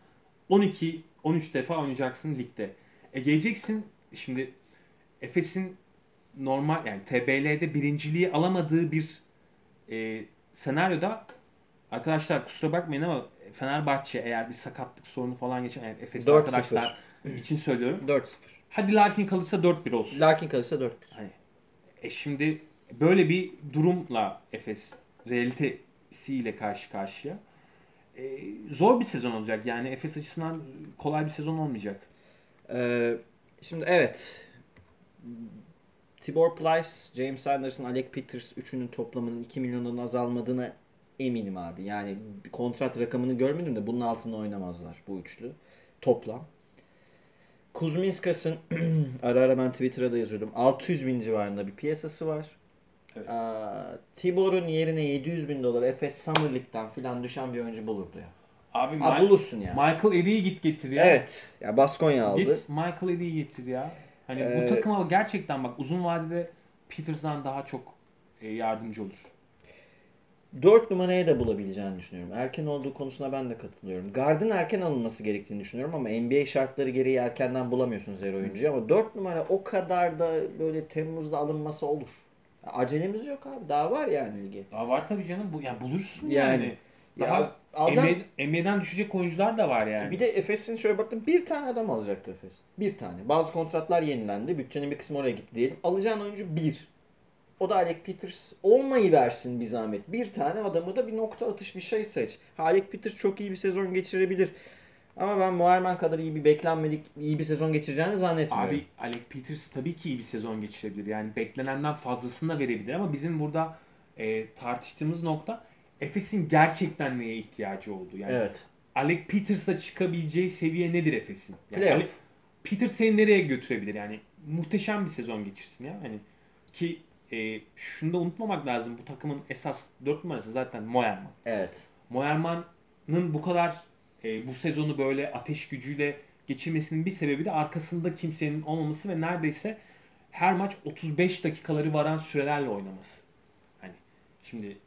12 13 defa oynayacaksın ligde. E geleceksin şimdi Efes'in normal yani TBL'de birinciliği alamadığı bir e, senaryoda arkadaşlar kusura bakmayın ama Fenerbahçe eğer bir sakatlık sorunu falan geçen yani Efes'te arkadaşlar için söylüyorum. 4-0. Hadi Larkin kalırsa 4-1 olsun. Larkin kalırsa 4-1. Hani, e şimdi böyle bir durumla Efes realitesiyle karşı karşıya. E, zor bir sezon olacak. Yani Efes açısından kolay bir sezon olmayacak. Ee, şimdi evet. Tibor Plyce, James Anderson, Alec Peters üçünün toplamının 2 milyondan azalmadığına eminim abi. Yani kontrat rakamını görmedim de bunun altında oynamazlar bu üçlü. Toplam. Kuzminskas'ın ara ara ben Twitter'a da yazıyordum. 600 bin civarında bir piyasası var. Evet. Tibor'un yerine 700 bin dolar Efes Summer League'den filan düşen bir oyuncu bulurdu ya. Abi, Ma- bulursun ya. Michael Eddy'yi git getir ya. Evet. Ya Baskonya aldı. Git Michael Eddy'yi getir ya. Hani ee, bu takıma gerçekten bak uzun vadede Peters'dan daha çok e, yardımcı olur. 4 numaraya da bulabileceğini düşünüyorum. Erken olduğu konusuna ben de katılıyorum. Gard'ın erken alınması gerektiğini düşünüyorum ama NBA şartları gereği erkenden bulamıyorsunuz her oyuncuyu ama 4 numara o kadar da böyle Temmuz'da alınması olur. Acelemiz yok abi. Daha var yani ligi. Daha var tabii canım. Bu yani bulursun yani. yani. Daha ya, alacağım... NBA'den düşecek oyuncular da var yani. Bir de Efes'in şöyle baktım bir tane adam alacaktı Efes. Bir tane. Bazı kontratlar yenilendi. Bütçenin bir kısmı oraya gitti diyelim. Alacağın oyuncu bir. O da Alec Peters olmayı versin bir zahmet. Bir tane adamı da bir nokta atış bir şey seç. Alec Peters çok iyi bir sezon geçirebilir. Ama ben Muharman kadar iyi bir beklenmedik iyi bir sezon geçireceğini zannetmiyorum. Abi Alec Peters tabii ki iyi bir sezon geçirebilir. Yani beklenenden fazlasını da verebilir ama bizim burada e, tartıştığımız nokta Efes'in gerçekten neye ihtiyacı olduğu. Yani evet. Alec Peters'la çıkabileceği seviye nedir Efes'in? Yani Alec, Peters seni nereye götürebilir? Yani muhteşem bir sezon geçirsin ya. Hani ki e, şunu da unutmamak lazım. Bu takımın esas 4 numarası zaten Moerman. Evet. Moerman'ın bu kadar e, bu sezonu böyle ateş gücüyle geçirmesinin bir sebebi de arkasında kimsenin olmaması ve neredeyse her maç 35 dakikaları varan sürelerle oynaması. Hani şimdi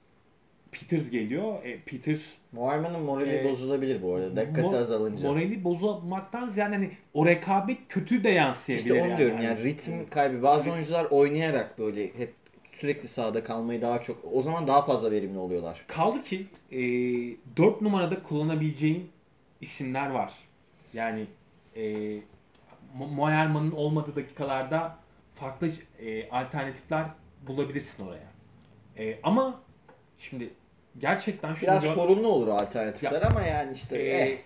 Peters geliyor. E, Peters Moerman'ın morali e, bozulabilir bu arada. Dakikası mo- azalınca. Morali bozulmaktan ziyade hani o rekabet kötü de yansıyabilir. İşte onu yani. diyorum yani ritim kaybı. Bazı evet. oyuncular oynayarak böyle hep sürekli sahada kalmayı daha çok o zaman daha fazla verimli oluyorlar. Kaldı ki e, 4 numarada kullanabileceğin isimler var. Yani e, Moerman'ın olmadığı dakikalarda farklı e, alternatifler bulabilirsin oraya. E, ama şimdi gerçekten şunu biraz sorunlu olur alternatifler ya, ama yani işte e, eh.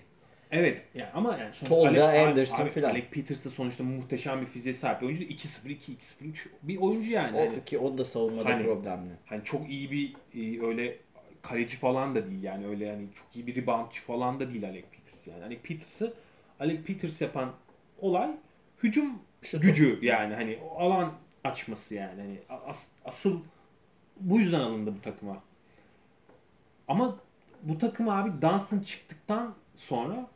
Evet yani ama yani sonuçta Tolga, Alec, Anderson abi, filan. Alec Peters da sonuçta muhteşem bir fiziğe sahip oyuncu. 2-0 2 2-0 3 bir oyuncu yani. O hani, ki o da savunmada hani, problemli. Hani çok iyi bir e, öyle kaleci falan da değil yani öyle yani çok iyi bir reboundçı falan da değil Alec Peters yani. Alec Peters'ı Alec Peters yapan olay hücum Şutu. gücü yani hani alan açması yani hani as, asıl bu yüzden alındı bu takıma. Ama bu takım abi Dunstan çıktıktan sonra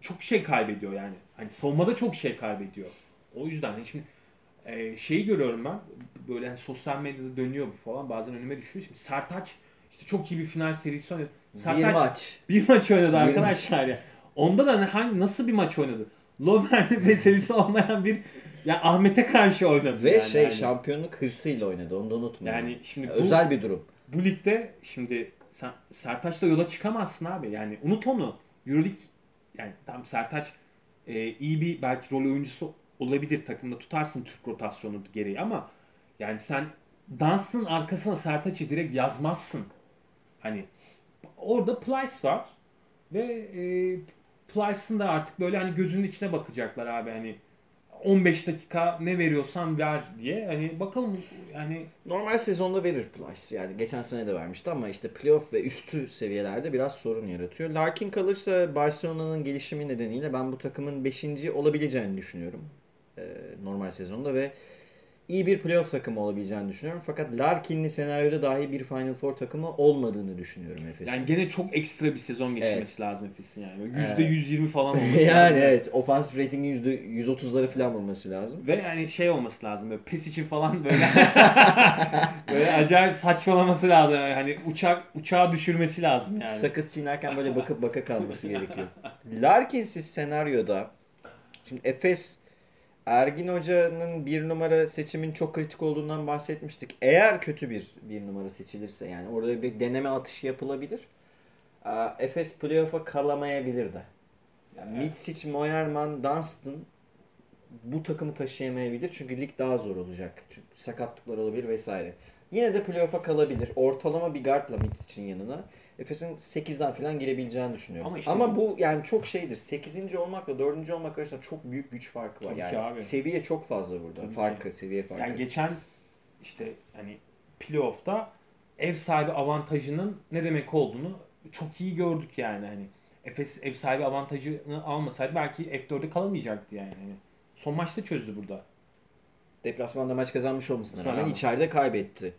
çok şey kaybediyor yani. Hani savunmada çok şey kaybediyor. O yüzden hani şimdi e, şeyi görüyorum ben. Böyle hani sosyal medyada dönüyor bu falan. Bazen önüme düşüyor. Şimdi Sertaç işte çok iyi bir final serisi oynadı. Sertaç, Bir maç. Bir maç oynadı Bir arkadaşlar ya. Onda da hani hangi nasıl bir maç oynadı? Lovren meselesi olmayan bir ya Ahmet'e karşı oynadı. Ve yani. şey Yani- şampiyonluk hırsıyla oynadı. Onu da unutmayın. Yani şimdi bu- özel bir durum. bu ligde şimdi sen Sertaç'la yola çıkamazsın abi. Yani unut onu. Euroleague yani tam Sertaç e, iyi bir belki rol oyuncusu olabilir takımda tutarsın Türk rotasyonu gereği ama yani sen dansın arkasına Sertaç'ı direkt yazmazsın. Hani orada Plyce var ve e, Plyce'ın da artık böyle hani gözünün içine bakacaklar abi hani 15 dakika ne veriyorsan ver diye. Hani bakalım yani Normal sezonda verir Plyce. Yani geçen sene de vermişti ama işte playoff ve üstü seviyelerde biraz sorun yaratıyor. Larkin kalırsa Barcelona'nın gelişimi nedeniyle ben bu takımın 5. olabileceğini düşünüyorum. Normal sezonda ve iyi bir playoff takımı olabileceğini düşünüyorum. Fakat Larkin'li senaryoda dahi bir Final Four takımı olmadığını düşünüyorum Efes'in. Yani gene çok ekstra bir sezon geçirmesi lazım Efes'in yani. Böyle Evet. %120 falan olması yani lazım. evet offensive rating'in %130'ları falan olması lazım. Ve yani şey olması lazım böyle pes için falan böyle böyle acayip saçmalaması lazım. Yani hani uçak uçağı düşürmesi lazım yani. Sakız çiğnerken böyle bakıp baka kalması gerekiyor. Larkin'siz senaryoda şimdi Efes Ergin Hoca'nın bir numara seçimin çok kritik olduğundan bahsetmiştik. Eğer kötü bir bir numara seçilirse yani orada bir deneme atışı yapılabilir. Aa, Efes playoff'a kalamayabilir de. Yani Mitsic, Moerman, Dunstan bu takımı taşıyamayabilir. Çünkü lig daha zor olacak. Çünkü sakatlıklar olabilir vesaire. Yine de playoff'a kalabilir. Ortalama bir guardla Mitsic'in yanına. Efes'in 8'den falan girebileceğini düşünüyorum. Ama Ama, işte bu yani çok şeydir. 8. olmakla 4. olmak arasında çok büyük güç farkı var. Tabii ki yani abi. seviye çok fazla burada. Tabii ki. farkı, seviye farkı. Yani geçen işte hani playoff'ta ev sahibi avantajının ne demek olduğunu çok iyi gördük yani hani. Efes ev sahibi avantajını almasaydı belki F4'e kalamayacaktı yani. Hani son maçta çözdü burada. Deplasmanda maç kazanmış olmasına rağmen ama. içeride kaybetti.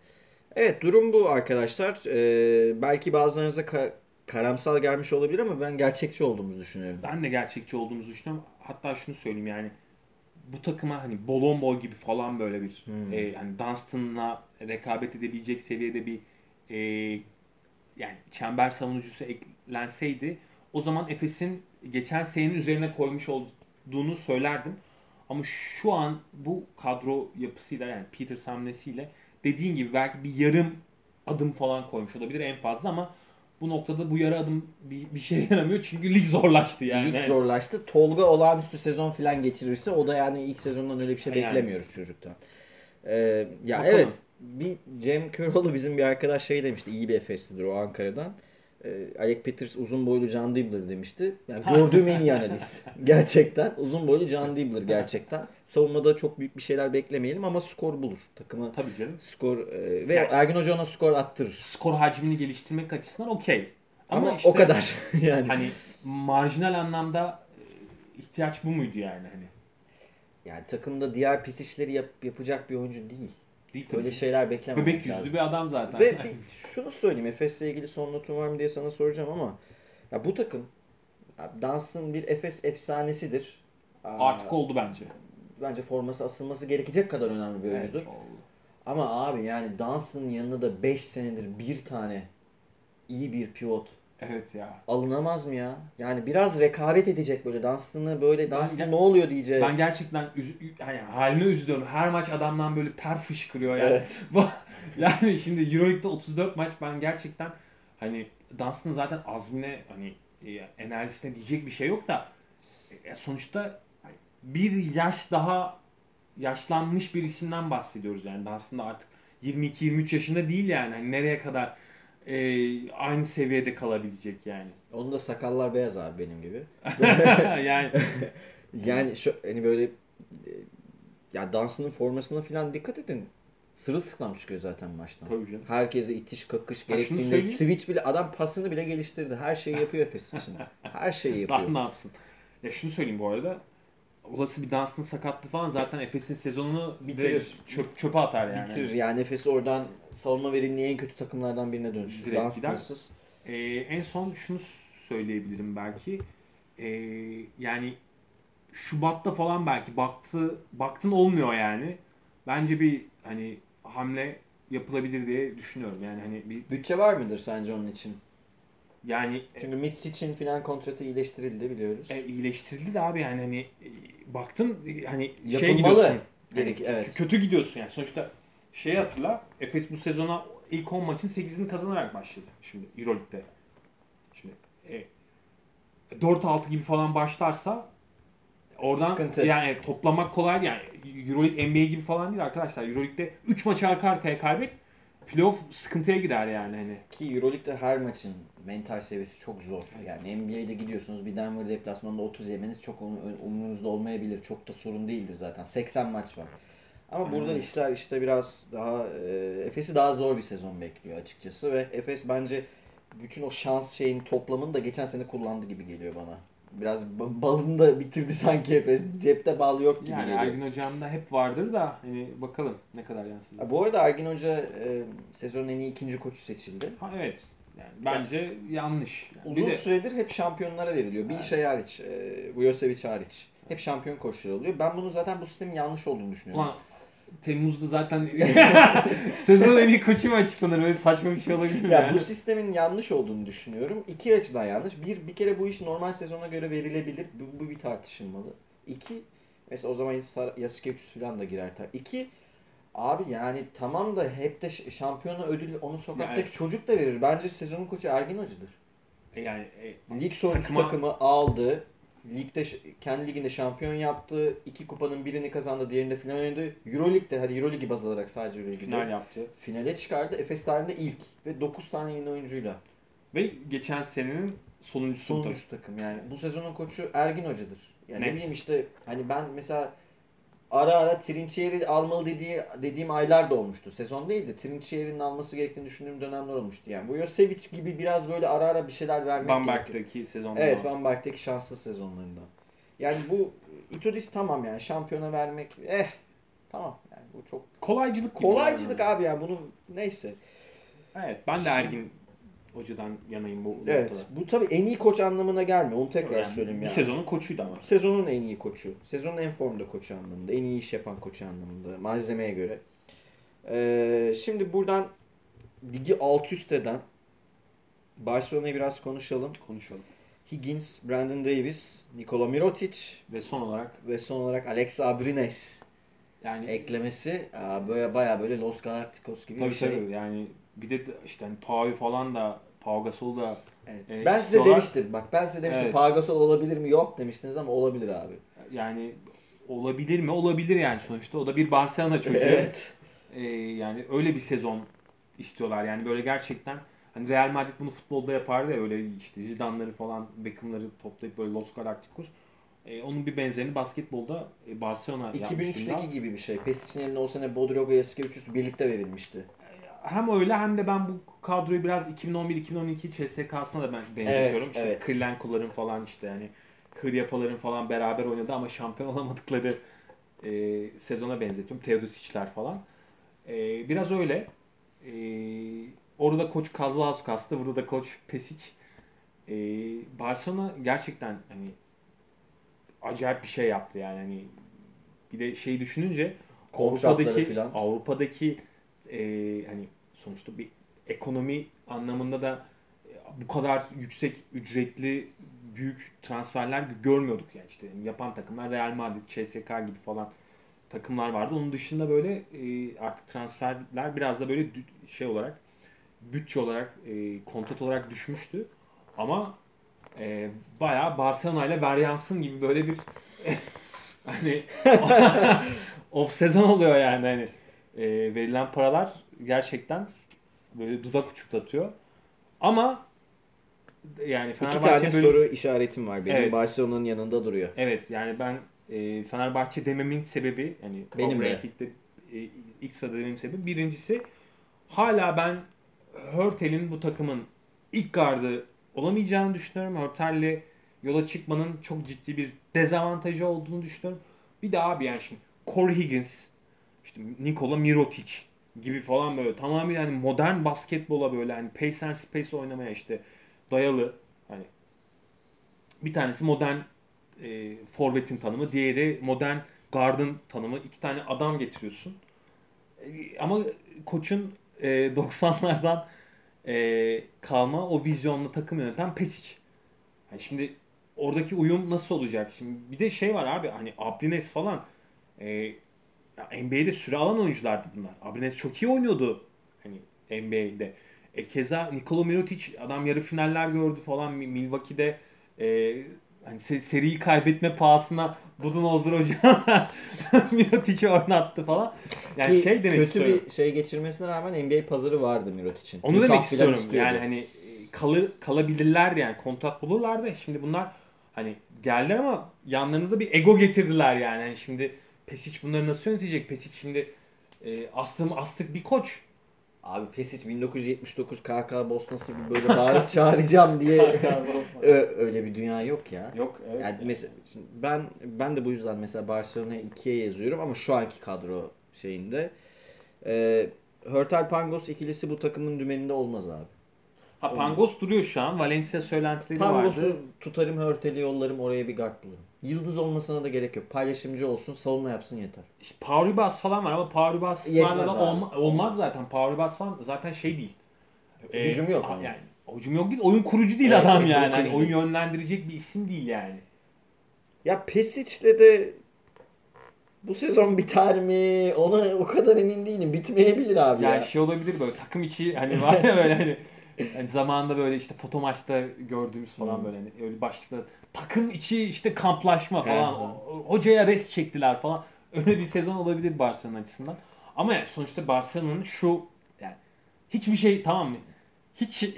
Evet durum bu arkadaşlar. Ee, belki bazılarınıza ka- karamsal gelmiş olabilir ama ben gerçekçi olduğumuzu düşünüyorum. Ben de gerçekçi olduğumuzu düşünüyorum. Hatta şunu söyleyeyim yani bu takıma hani Bolomboy gibi falan böyle bir Hmm. e, hani Dunstan'la rekabet edebilecek seviyede bir e, yani çember savunucusu eklenseydi o zaman Efes'in geçen senenin üzerine koymuş olduğunu söylerdim. Ama şu an bu kadro yapısıyla yani Peter hamlesiyle dediğin gibi belki bir yarım adım falan koymuş olabilir en fazla ama bu noktada bu yarı adım bir, bir şeye yaramıyor çünkü lig zorlaştı yani. Lig zorlaştı. Tolga olağanüstü sezon falan geçirirse o da yani ilk sezondan öyle bir şey Yani. beklemiyoruz çocuktan. Ee, ya Bakalım. evet bir Cem Köroğlu bizim bir arkadaş şey demişti iyi bir Efeslidir o Ankara'dan. Ee, Alec Peters uzun boylu John Dibbler demişti. Yani gördüğüm en iyi analiz. Gerçekten uzun boylu John Dibbler gerçekten. Savunmada çok büyük bir şeyler beklemeyelim ama skor bulur. Takıma Tabii canım. skor e, ve Yani- Ergin Hoca ona skor attırır. Skor hacmini geliştirmek açısından okey. Ama, Ama, işte o kadar yani. Hani marjinal anlamda e, ihtiyaç bu muydu yani hani? Yani takımda diğer pis işleri yap- yapacak bir oyuncu değil. Değil tabii. Böyle şeyler beklememek Bebek yüzlü lazım. bir adam zaten. Ve bir şunu söyleyeyim Efes'le ilgili son notun var mı diye sana soracağım ama ya bu takım Dunstan bir Efes efsanesidir. Aa, Artık oldu bence. Bence forması asılması gerekecek kadar önemli bir oyuncudur. Evet, oldu. Ama abi yani Dunstan'ın yanına da 5 senedir bir tane iyi bir pivot Evet ya. alınamaz mı ya? Yani biraz rekabet edecek böyle Dunstan'ı böyle gel- ne oluyor diyecek. Ben gerçekten üz- yani haline üzülüyorum. Her maç adamdan böyle ter fışkırıyor yani. Evet. yani şimdi Euroleague'de 34 maç ben gerçekten hani Dunstan'ın zaten azmine hani e, enerjisine diyecek bir şey yok da e, sonuçta bir yaş daha yaşlanmış bir isimden bahsediyoruz yani Dunstan da artık 22-23 yaşında değil yani hani nereye kadar e, aynı seviyede kalabilecek yani. Onun da sakallar beyaz abi benim gibi. yani Yani şu hani böyle e, ya Dunstan'ın formasına falan dikkat edin. Sırılsıklam çıkıyor zaten maçtan. Tabii canım. Herkese itiş kakış gerektiğinde switch bile adam pasını bile geliştirdi. Her şeyi yapıyor Efes için. Her şeyi Daha yapıyor. ne yapsın? Ya şunu söyleyeyim bu arada. Olası bir Dunstan sakatlığı falan zaten Efes'in sezonunu Bitirir. Çöp, çöpe atar yani. Bitirir yani Efes'i oradan savunma verimli en kötü takımlardan birine dönüştür. Direkt Dunstan'sız. Ee, en son şunu söyleyebilirim belki. Ee, yani Şubat'ta falan belki baktı baktın olmuyor yani. bence bir hani hamle yapılabilir diye düşünüyorum. Yani hani bir Bütçe var mıdır sence onun için? Yani Çünkü Mitch için filan kontratı iyileştirildi biliyoruz. e, iyileştirildi de abi yani hani e, baktın e, hani şey Yapılmalı. gidiyorsun. Gerek- evet. Kötü gidiyorsun yani. Sonuçta şeyi hatırla. Efes bu sezona ilk 10 maçın 8'ini kazanarak başladı. Şimdi Euroleague'de. Şimdi e, 4-6 gibi falan başlarsa oradan Sıkıntı. yani toplamak kolay. Yani Euroleague NBA gibi falan değil arkadaşlar. Euroleague'de 3 maçı arka arkaya kaybet playoff sıkıntıya girer yani hani. Ki Euroleague'de her maçın mental seviyesi çok zor. Yani NBA'de gidiyorsunuz bir Denver deplasmanında 30 yemeniz çok um- umurunuzda olmayabilir. Çok da sorun değildir zaten. 80 maç var. Ama burada Aynen. işler işte biraz daha e, Efes'i daha zor bir sezon bekliyor açıkçası ve Efes bence bütün o şans şeyin toplamını da geçen sene kullandı gibi geliyor bana. Biraz ba- balını da bitirdi sanki Efes. Cepte bal yok gibi Yani geliyor. Ergin Hocam'da hep vardır da hani bakalım ne kadar. Ha, Bu arada Ergin Hoca e, sezonun en iyi ikinci koçu seçildi. Ha evet. Yani bence yanlış. Yani Uzun bir de- süredir hep şampiyonlara veriliyor. Bir Evet. şey hariç, e, Vujosevic hariç. Hep şampiyon koçları oluyor. Ben bunu zaten bu sistemin yanlış olduğunu düşünüyorum. Ulan Temmuz'da zaten sezon en iyi koçu mu açıklanır? Böyle saçma bir şey olabilir mi? ya yani? bu sistemin yanlış olduğunu düşünüyorum. İki açıdan yanlış. Bir, bir kere bu iş normal sezona göre verilebilir. Bu, bu bir tartışılmalı. İki, mesela o zaman Yasikevicius falan da girer. İki, abi yani tamam da hep de şampiyona ödül onu sokaktaki Yani- çocuk da verir. Bence sezonun koçu Ergin Hoca'dır. E Yani e, Lig sonrası Takıma- takımı aldı. Ligde kendi liginde şampiyon yaptı. İki kupanın birini kazandı, diğerinde final oynadı. Euroleague'de hadi Euroleague'i baz alarak sadece Euroleague'de final yaptı. finale çıkardı. Efes tarihinde ilk ve 9 tane yeni oyuncuyla. Ve geçen senenin sonuncusu. Sonuncusu takım yani. Bu sezonun koçu Ergin Hoca'dır. Yani ne Net. bileyim işte hani ben mesela ara ara Trinchieri almalı dediği, dediğim aylar da olmuştu. Sezon değil de Trinchieri'nin alması gerektiğini düşündüğüm dönemler olmuştu. Yani Vujosevic gibi biraz böyle ara ara bir şeyler vermek. Bamberg'deki sezonda. Evet Van Berg'deki şanslı sezonlarında. Yani bu Itudis tamam yani şampiyona vermek eh tamam yani bu çok Kolaycılık kolaycılık yani. abi yani bunu neyse. Evet ben de Ergin Hoca'dan yanayım bu Evet noktada. bu tabii en iyi koç anlamına gelmiyor onu tekrar Yani söyleyeyim bu yani. sezonun koçuydu ama. Sezonun en iyi koçu. Sezonun en formda koçu anlamında. En iyi iş yapan koçu anlamında. Malzemeye göre. Ee, şimdi buradan ligi alt üst eden Barcelona'yı biraz konuşalım. Konuşalım. Higgins, Brandon Davis, Nikola Mirotic Ve son olarak ve son olarak Alex Abrines yani eklemesi aa, böyle baya böyle Los Galacticos gibi tabii bir şey. tabii yani bir de işte hani Pau'yu falan da Pau Gasol da Evet. e, ben size istiyorlar. demiştim bak ben size demiştim Evet. Pau Gasol olabilir mi? Yok demiştiniz ama olabilir abi. yani olabilir mi? Olabilir yani sonuçta. O da bir Barcelona çocuğu. evet. Ee, yani öyle bir sezon istiyorlar. Yani böyle gerçekten hani Real Madrid bunu futbolda yapardı ya öyle işte Zidane'ları falan Beckham'ları toplayıp böyle Los Galacticos. Ee, onun bir benzerini basketbolda e, Barcelona yapmıştı. 2003'teki gibi bir şey. Pesic'in eline o sene Bodroga Yasikevicius birlikte verilmişti. Hem öyle hem de ben bu kadroyu biraz 2011-2012 CSK'sına da ben benzetiyorum. Evet, işte evet. Kırlenko'ların falan işte yani Hıryapaların falan beraber oynadı ama şampiyon olamadıkları e, sezona benzetiyorum. Teodosic'ler falan. E, biraz öyle. E, orada koç Kazlaus kastı, burada da koç Pesic. E, Barcelona gerçekten hani acayip bir şey yaptı yani hani bir de şey düşününce Avrupa'daki filan. Avrupa'daki e, hani sonuçta bir ekonomi anlamında da e, bu kadar yüksek ücretli büyük transferler görmüyorduk yani işte yapan takımlar Real Madrid, CSK gibi falan takımlar vardı. Onun dışında böyle e, artık transferler biraz da böyle şey olarak bütçe olarak e, kontrat olarak düşmüştü. Ama e, bayağı Barcelona ile Veryansın gibi böyle bir hani off sezon oluyor yani hani e, verilen paralar gerçekten böyle dudak uçuklatıyor. Ama yani İki Fenerbahçe tane böyle- soru işaretim var. Benim Evet. Barcelona'nın yanında duruyor. Evet yani ben e, Fenerbahçe dememin sebebi yani Benim de. E, ilk sırada dememin sebebi birincisi hala ben Hörtel'in bu takımın ilk gardı olamayacağını düşünüyorum. Hörtel'le yola çıkmanın çok ciddi bir dezavantajı olduğunu düşünüyorum. Bir de abi yani şimdi Corey Higgins, işte Nikola Mirotic gibi falan böyle tamamen yani modern basketbola böyle hani pace and space oynamaya işte dayalı hani bir tanesi modern e, forvetin tanımı, diğeri modern guard'ın tanımı. İki tane adam getiriyorsun. E, Ama koçun e, 90'lardan e, kalma o vizyonla takım yöneten Pesic. Yani şimdi oradaki uyum nasıl olacak? Şimdi bir de şey var abi hani Abrines falan e, ya NBA'de süre alan oyunculardı bunlar. Abrines çok iyi oynuyordu hani NBA'de. E, keza Nikola Mirotic adam yarı finaller gördü falan Mi- Milwaukee'de e, hani se- seriyi kaybetme pahasına Budenholzer hoca Mirotic'i oynattı falan. Yani Ki şey demek kötü istiyorum. bir şey geçirmesine rağmen NBA pazarı vardı Mirot için. Onu Utah demek istiyorum. istiyordu. Yani hani e, kalır kalabilirlerdi yani kontrat bulurlardı. Şimdi bunlar hani geldiler ama yanlarına da bir ego getirdiler yani. Hani şimdi Pesic bunları nasıl yönetecek? Pesic şimdi e, astım astık bir koç. Abi Pesic 1979 KK Bosnası gibi böyle bağırıp çağıracağım diye öyle bir dünya yok ya. Yok evet. Yani mesela şimdi ben ben de bu yüzden mesela Barcelona'ya 2'ye yazıyorum ama şu anki kadro şeyinde e, Hurtel Pangos ikilisi bu takımın dümeninde olmaz abi. Ha Pangos duruyor şu an. Valencia söylentileri vardı. Pangos'u tutarım Hurtel'i yollarım oraya bir guard bulurum. Yıldız olmasına da gerek yok. Paylaşımcı olsun, savunma yapsın yeter. İşte Pauribas falan var ama abi. olma- olmaz zaten. Pauribas falan zaten şey değil. Ee, Hücum yok onun. Yani hücum yok değil. Oyun kurucu değil Evet, adam oyun yani. Kurucu oyun yönlendirecek bir isim değil yani. Ya Pesic'le de bu sezon biter mi? Ona o kadar emin değilim. Bitmeyebilir abi Yani ya. şey olabilir böyle takım içi hani var ya böyle hani hani zamanında böyle işte foto maçta gördüğümüz falan Hmm. böyle hani öyle başlıklar takım içi işte kamplaşma falan. O- hocaya res çektiler falan öyle bir sezon olabilir Barcelona açısından. Ama yani sonuçta Barcelona'nın şu yani hiçbir şey tamam mı? Hiç e,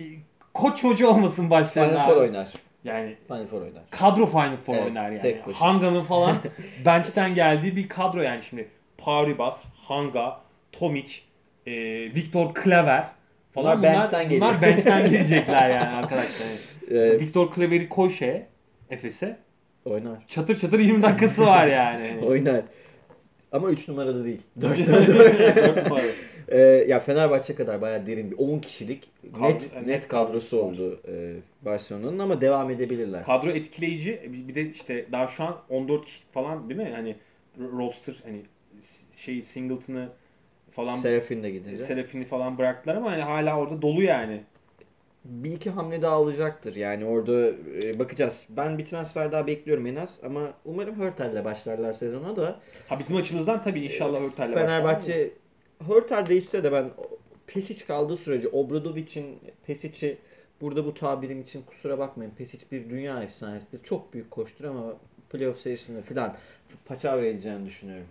koç mocu olmasın başlarında. Final Four oynar. Yani Final Four oynar. kadro Final Four Evet, oynar yani. tek başına. Hanga'nın falan bench'ten geldiği bir kadro yani şimdi. Pauribas, Hanga, Tomic, e, Viktor Klaver falan Bunlar bench'ten geliyor. Bunlar bench'ten gelecekler yani arkadaşlar. Ee, Viktor Klaver'i koy şeye, Efes'e. oynar. Çatır çatır 20 dakikası var yani. Oynar. Ama 3 numarada değil. Dört numara. Ee, ya Fenerbahçe kadar bayağı derin bir 10 kişilik Kadro- net net net kadrosu oldu e, Barcelona'nın ama devam edebilirler. Kadro etkileyici. Bir de işte daha şu an 14 kişi falan değil mi? Hani roster hani şey Singleton'ı falan Serafin de gidince. Serafini falan bıraktılar ama hani hala orada dolu yani. bir iki hamle daha olacaktır. Yani orada e, bakacağız. Ben bir transfer daha bekliyorum en az ama umarım Hurtel'le başlarlar sezona da. Ha bizim açımızdan tabii inşallah Hurtel'le başlar. Fenerbahçe Hurtel değişse de ben Pesic kaldığı sürece Obradovic'in Pesic'i burada bu tabirim için kusura bakmayın. Pesic bir dünya efsanesidir. Çok büyük koştur ama playoff serisinde falan paçavra edeceğini düşünüyorum.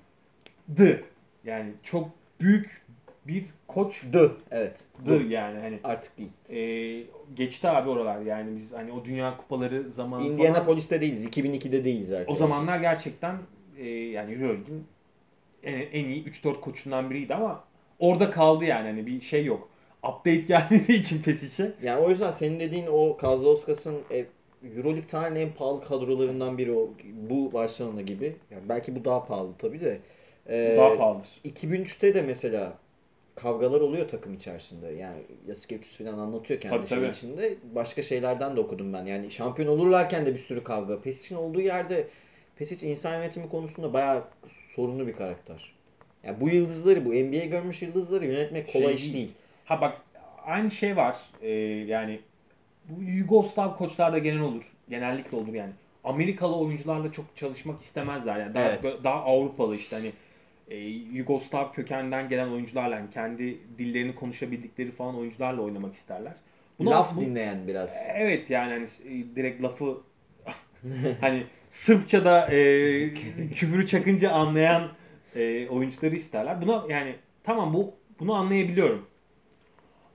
D. Yani çok büyük bir koç D. Evet. D D. yani hani Artık değil. e, geçti abi oralar yani biz hani o dünya kupaları zamanı Indianapolis'te değiliz. 2002'de değiliz arkadaşlar. o zamanlar gerçekten e, yani Euroleague'in en, en iyi 3-4 koçundan biriydi ama orada kaldı yani hani bir şey yok. Update gelmediği için Pesic'e. Yani o yüzden senin dediğin o Kazlaoskas'ın e, Euroleague tarihinin en pahalı kadrolarından biri o. Bu Barcelona gibi. Yani belki bu daha pahalı tabii de. Ee, Daha pahalıdır. 2003'te de mesela kavgalar oluyor takım içerisinde. Yani Yasikevicius falan anlatıyor kendi Tabii, şeyin tabii. içinde. Başka şeylerden de okudum ben. Yani şampiyon olurlarken de bir sürü kavga. Pesic'in olduğu yerde Pesic insan yönetimi konusunda bayağı sorunlu bir karakter. Yani bu yıldızları, bu NBA görmüş yıldızları yönetmek kolay Şey iş değil. Ha bak aynı şey var. Ee, yani bu Yugoslav koçlarda genel olur. Genellikle olur yani. Amerikalı oyuncularla çok çalışmak istemezler yani. Daha, Evet. daha Avrupalı işte hani e, Yugoslav kökenden gelen oyuncularla yani kendi dillerini konuşabildikleri falan oyuncularla oynamak isterler. Buna- Laf bu- dinleyen biraz. Evet yani hani e, direkt lafı hani Sırpçada e, küfürü çakınca anlayan e, oyuncuları isterler. Buna yani tamam bu bunu anlayabiliyorum.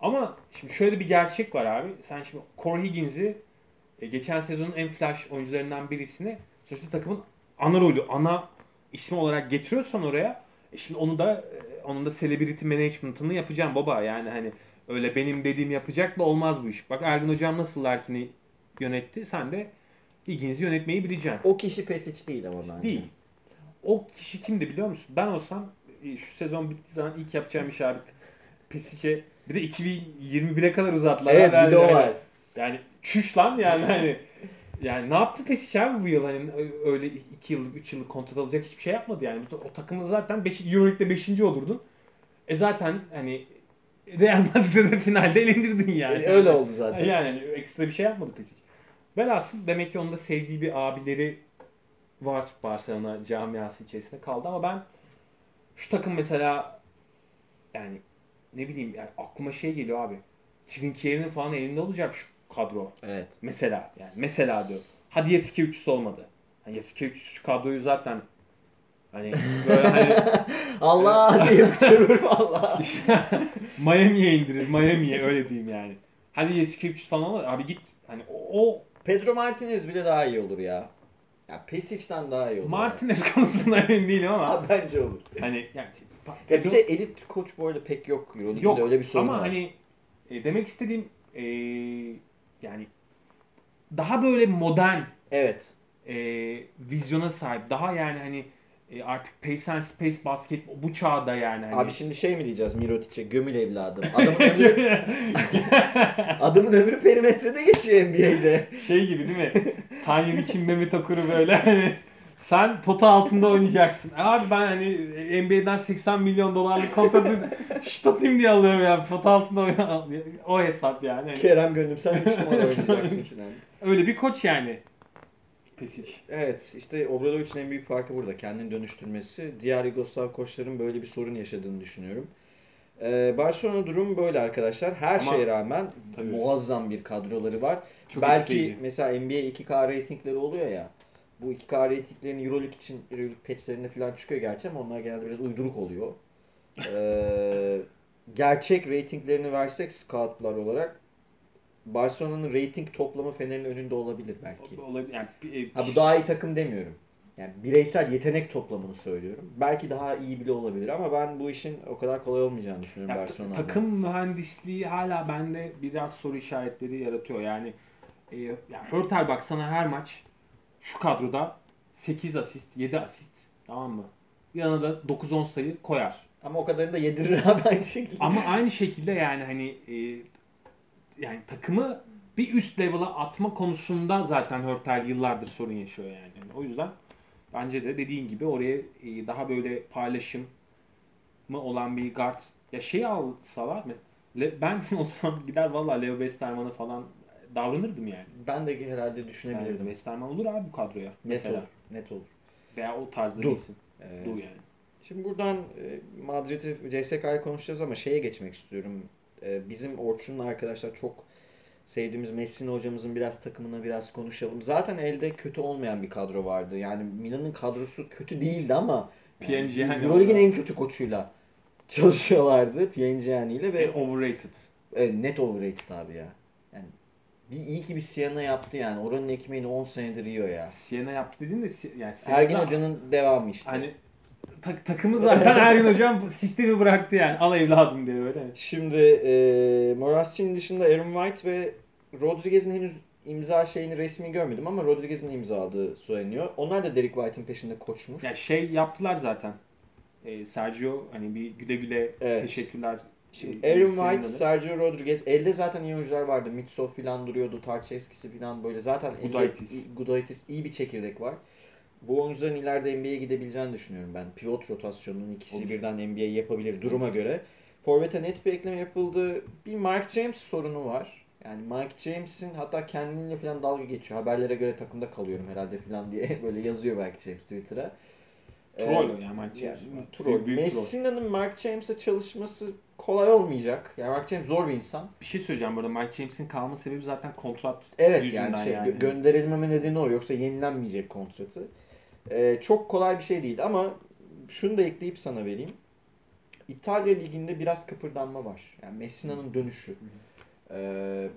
Ama şimdi şöyle bir gerçek var abi. Sen şimdi Corey Higgins'i e, geçen sezonun en flash oyuncularından birisini sonuçta takımın ana rolü, ana ismi olarak getiriyorsan oraya e şimdi onu da e, onun da celebrity management'ını yapacağım baba. Yani hani öyle benim dediğim yapacak da olmaz bu iş. Bak Ergin hocam nasıl Larkin'i yönetti. Sen de Higgins'i yönetmeyi bileceksin. O kişi Pesic değil ama bence. Değil. O kişi kimdi biliyor musun? Ben olsam e, şu sezon bittiği zaman ilk yapacağım iş abi Pesic'e bir de 2021'e kadar uzattılar. Evet bir de o var. Yani çüş lan yani hani yani ne yaptı Pesic abi bu yıl hani öyle 2 yıllık 3 yıllık kontrat alacak hiçbir şey yapmadı yani. O takımda zaten 5 EuroLeague'de 5. olurdun. E zaten hani Real Madrid'e de finalde elendirdin yani. E, öyle oldu zaten. Yani hani ekstra bir şey yapmadı Pesic. Velhasıl demek ki onun da sevdiği bir abileri var Barcelona camiası içerisinde kaldı ama ben şu takım mesela yani ne bileyim yani aklıma şey geliyor abi. Trinkier'in falan elinde olacak şu kadro. Evet. Mesela yani mesela diyor. Hadi Yasuke 3'üsü olmadı. Hani Yasuke 3'üsü kadroyu zaten hani böyle hani Allah diye uçurur Allah. Miami'ye indiririz. Miami'ye öyle diyeyim yani. Hadi Yasuke 300 falan ama abi git hani o, o Pedro Martinez bile daha iyi olur ya. Ya Pesic'den daha iyi olur. Martinez konusunda emin değilim ama Ha, bence olur. hani yani Ya bir de elit koç bu arada pek yok. Euroleague'de yok öyle bir sorun ama var. hani e, demek istediğim e, yani daha böyle modern Evet. e, vizyona sahip. Daha yani hani e, artık pace and space basket bu çağda yani. Hani. Abi şimdi şey mi diyeceğiz Mirotic'e gömül evladım. Adamın ömrü, adamın ömrü perimetrede geçiyor NBA'de. şey gibi değil mi? Tanyevic'in Mehmet Okur'u böyle hani sen pota altında oynayacaksın. Abi ben hani NBA'den 80 milyon dolarlık kontratı şut atayım diye alıyorum ya. Pota altında oyna. O hesap yani. Hani Kerem Gönlüm sen 3 numara oynayacaksın işte. öyle bir koç yani. Pesic. Evet işte Obradovic'in en büyük farkı burada. Kendini dönüştürmesi. Diğer Yugoslav koçların böyle bir sorun yaşadığını düşünüyorum. Ee, Barcelona durum böyle arkadaşlar. Her Ama- şeye rağmen Tabii. muazzam bir kadroları var. Çok Belki etkileyici. mesela NBA 2K reytingleri oluyor ya. Bu 2K reytinglerin Euroleague için Euroleague patchlerinde falan çıkıyor gerçi ama onlar genelde biraz uyduruk oluyor. Ee, gerçek reytinglerini versek scoutlar olarak Barcelona'nın reyting toplamı Fener'in önünde olabilir belki. Olabilir. Yani, e, Ha bu daha iyi takım demiyorum. Yani bireysel yetenek toplamını söylüyorum. Belki daha iyi bile olabilir ama ben bu işin o kadar kolay olmayacağını düşünüyorum Ya, Barcelona'da. takım mühendisliği hala bende biraz soru işaretleri yaratıyor. Yani e, ya Hörtel bak sana her maç şu kadroda 8 asist, 7 asist tamam mı? Yanına da 9-10 sayı koyar. Ama o kadarını da yedirir abi aynı şekilde. Ama aynı şekilde yani hani e, yani takımı bir üst level'a atma konusunda zaten Hörtel yıllardır sorun yaşıyor yani. Yani o yüzden bence de dediğin gibi oraya e, daha böyle paylaşım mı olan bir guard ya şey alsalar mı? Ben olsam gider valla Leo Westerman'ı falan davranırdım yani. Ben de herhalde yani düşünebilirdim. Westerman olur abi bu kadroya net mesela. olur. Net olur. Veya o tarzda Dur. isim. Ee, Du yani. Şimdi buradan e, Madrid'i CSK'yı konuşacağız ama şeye geçmek istiyorum. E, bizim Orçun'la arkadaşlar çok sevdiğimiz Messina hocamızın biraz takımına biraz konuşalım. Zaten elde kötü olmayan bir kadro vardı. Yani Milan'ın kadrosu kötü değildi ama yani Pianigiani Euroleague'in en kötü koçuyla çalışıyorlardı Pianigiani ile ve Ve overrated. e, net overrated abi ya. Yani iyi ki bir Siena yaptı yani. Oranın ekmeğini 10 senedir yiyor ya. Siena yaptı dediğin de Si- yani Ergin Siena'da- Hoca'nın devamı işte. Hani tak- takımı zaten Ergin hocam sistemi bıraktı yani. Al evladım diye böyle. Şimdi e, Morascic'in dışında Aaron White ve Rodriguez'in henüz imza şeyini resmi görmedim ama Rodriguez'in imzaladığı söyleniyor. Onlar da Derek White'ın peşinde koçmuş. Ya şey yaptılar zaten. Ee, Sergio hani bir güle güle Evet. teşekkürler. Şimdi e, Aaron. White, Sergio Rodriguez elde zaten iyi oyuncular vardı. Mitsov falan duruyordu. Tarçevskisi falan böyle zaten elde- Gudaitis. iyi- Gudaitis iyi bir çekirdek var. Bu oyuncuların ileride NBA'ye gidebileceğini düşünüyorum ben. Pivot rotasyonunun ikisi Olur. birden NBA yapabilir duruma göre. Forvet'e net bir ekleme yapıldı. Bir Mark James sorunu var. Yani Mark James'in hatta kendinle falan dalga geçiyor. Haberlere göre takımda kalıyorum herhalde falan diye böyle yazıyor belki James Twitter'a. Troll Ee, yani yani, James. büyük troll. Messina'nın Mark James'e çalışması kolay olmayacak. Yani Mark James zor bir insan. Bir şey söyleyeceğim burada. Mike James'in kalma sebebi zaten kontrat Evet yüzünden yani şey yani. gö- gönderilmeme nedeni o. Yoksa yenilenmeyecek kontratı. Ee, çok kolay bir şey değil ama şunu da ekleyip sana vereyim. İtalya Ligi'nde biraz kıpırdanma var. Yani Messina'nın dönüşü. Ee,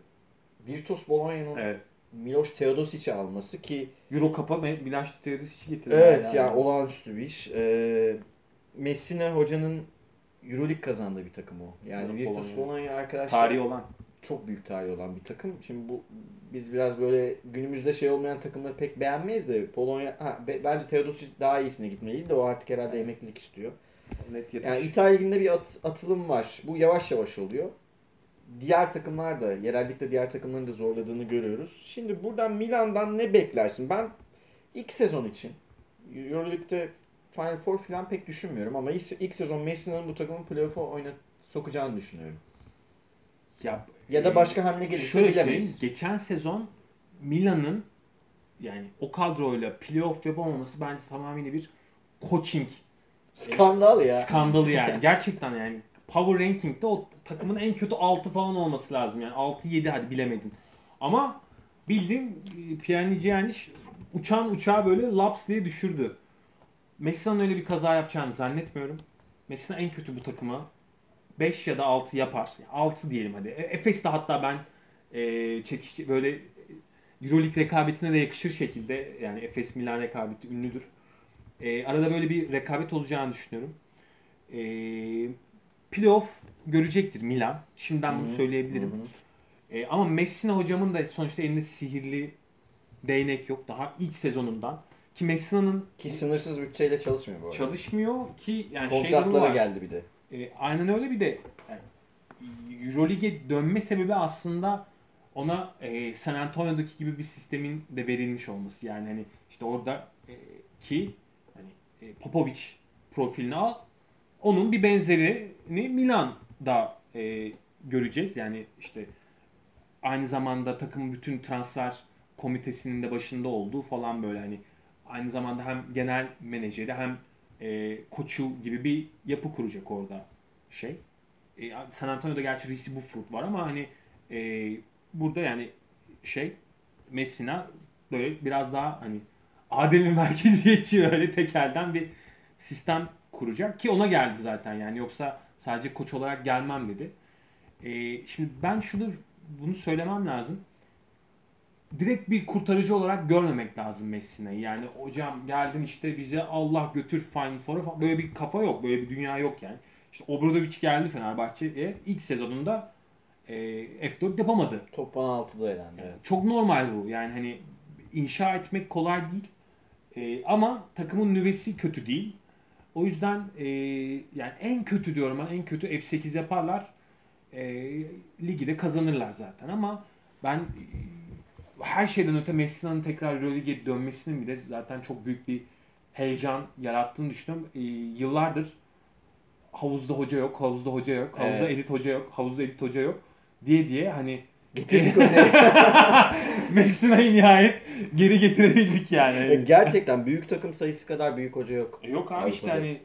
Virtus Bologna'nın Evet. Miloš Teodosic'i alması ki Euro Cup'a Milaş Teodosic'i getirdi. evet yani olağanüstü bir iş. Ee, Messina hocanın Euroleague kazandığı bir takım o. Yani Evet, Virtus Bologna. Bologna arkadaşlar Tarihi olan. çok büyük tarihi olan bir takım. Şimdi bu biz biraz böyle günümüzde şey olmayan takımları pek beğenmeyiz de Polonya ha, be- bence Teodosic daha iyisine gitmeliydi de o artık herhalde emeklilik istiyor. Net yatış. Yani İtalya Ligi'nde bir at- atılım var. Bu yavaş yavaş oluyor. Diğer takımlar da, yerellikte diğer takımların da zorladığını görüyoruz. Şimdi buradan Milan'dan ne beklersin? Ben ilk sezon için Euroleague'de Final Four falan pek düşünmüyorum ama ilk, ilk sezon Messina'nın bu takımın playoff'a oynat sokacağını düşünüyorum. Ya, Ya da e, başka hamle gelirse şöyle bilemeyiz. söyleyeyim, Geçen sezon Milan'ın yani o kadroyla playoff yapamaması bence tamamıyla bir coaching Skandal ya. skandalı yani. Gerçekten yani Power Ranking'de o takımın en kötü 6 falan olması lazım. Yani 6-7 hadi bilemedin. Ama bildiğin e, Pjanic Pjanic uçan uçağı böyle laps diye düşürdü. Messi'nin öyle bir kaza yapacağını zannetmiyorum. Messina en kötü bu takımı 5 ya da 6 yapar. 6 diyelim hadi. E, Efes de hatta ben e, çekiş böyle e, Euroleague rekabetine de yakışır şekilde yani Efes Milan rekabeti ünlüdür. E, arada böyle bir rekabet olacağını düşünüyorum. E, playoff görecektir Milan. Şimdiden bunu söyleyebilirim. Hı hı. E, ama Messina hocamın da sonuçta elinde sihirli değnek yok. Daha ilk sezonundan. Ki Messina'nın Ki sınırsız bütçeyle çalışmıyor bu arada. çalışmıyor ki yani şey durumu var. geldi bir de. E, aynen öyle bir de yani, Euroleague'e dönme sebebi aslında ona e, San Antonio'daki gibi bir sistemin de verilmiş olması. Yani hani işte orada e, ki hani e, Popovic profilini al. Onun bir benzerini Milan'da e, göreceğiz. Yani işte aynı zamanda takımın bütün transfer komitesinin de başında olduğu falan böyle hani aynı zamanda hem genel menajeri hem e, koçu gibi bir yapı kuracak orada şey. E, San Antonio'da gerçi Reese Buford var ama hani e, burada yani şey Messina böyle biraz daha hani bir merkeziyetçi öyle tekelden bir sistem kuracak ki ona geldi zaten yani yoksa sadece koç olarak gelmem dedi. E, şimdi ben şunu bunu söylemem lazım. Direkt bir kurtarıcı olarak görmemek lazım Messi'ni. Yani hocam geldin işte bize Allah götür Final Four'a falan. Böyle bir kafa yok. Böyle bir dünya yok yani. İşte Obradovic geldi Fenerbahçe'ye. ilk sezonunda e, F4 yapamadı. Top 16'da elendi. Evet. Çok normal bu. Yani hani inşa etmek kolay değil. E, ama takımın nüvesi kötü değil. O yüzden e, yani en kötü diyorum ben en kötü F8 yaparlar. E, ligi de kazanırlar zaten ama ben her şeyden öte Messina'nın tekrar Euroleague'e dönmesinin bile zaten çok büyük bir heyecan yarattığını düşünüyorum. E, yıllardır havuzda hoca yok, havuzda hoca yok, havuzda Evet. elit hoca yok, havuzda elit hoca yok diye diye hani Getirdik hocayı. Messina'yı nihayet geri getirebildik yani. Ya Gerçekten büyük takım sayısı kadar büyük hoca yok. E Yok abi Avrupa'da. işte hani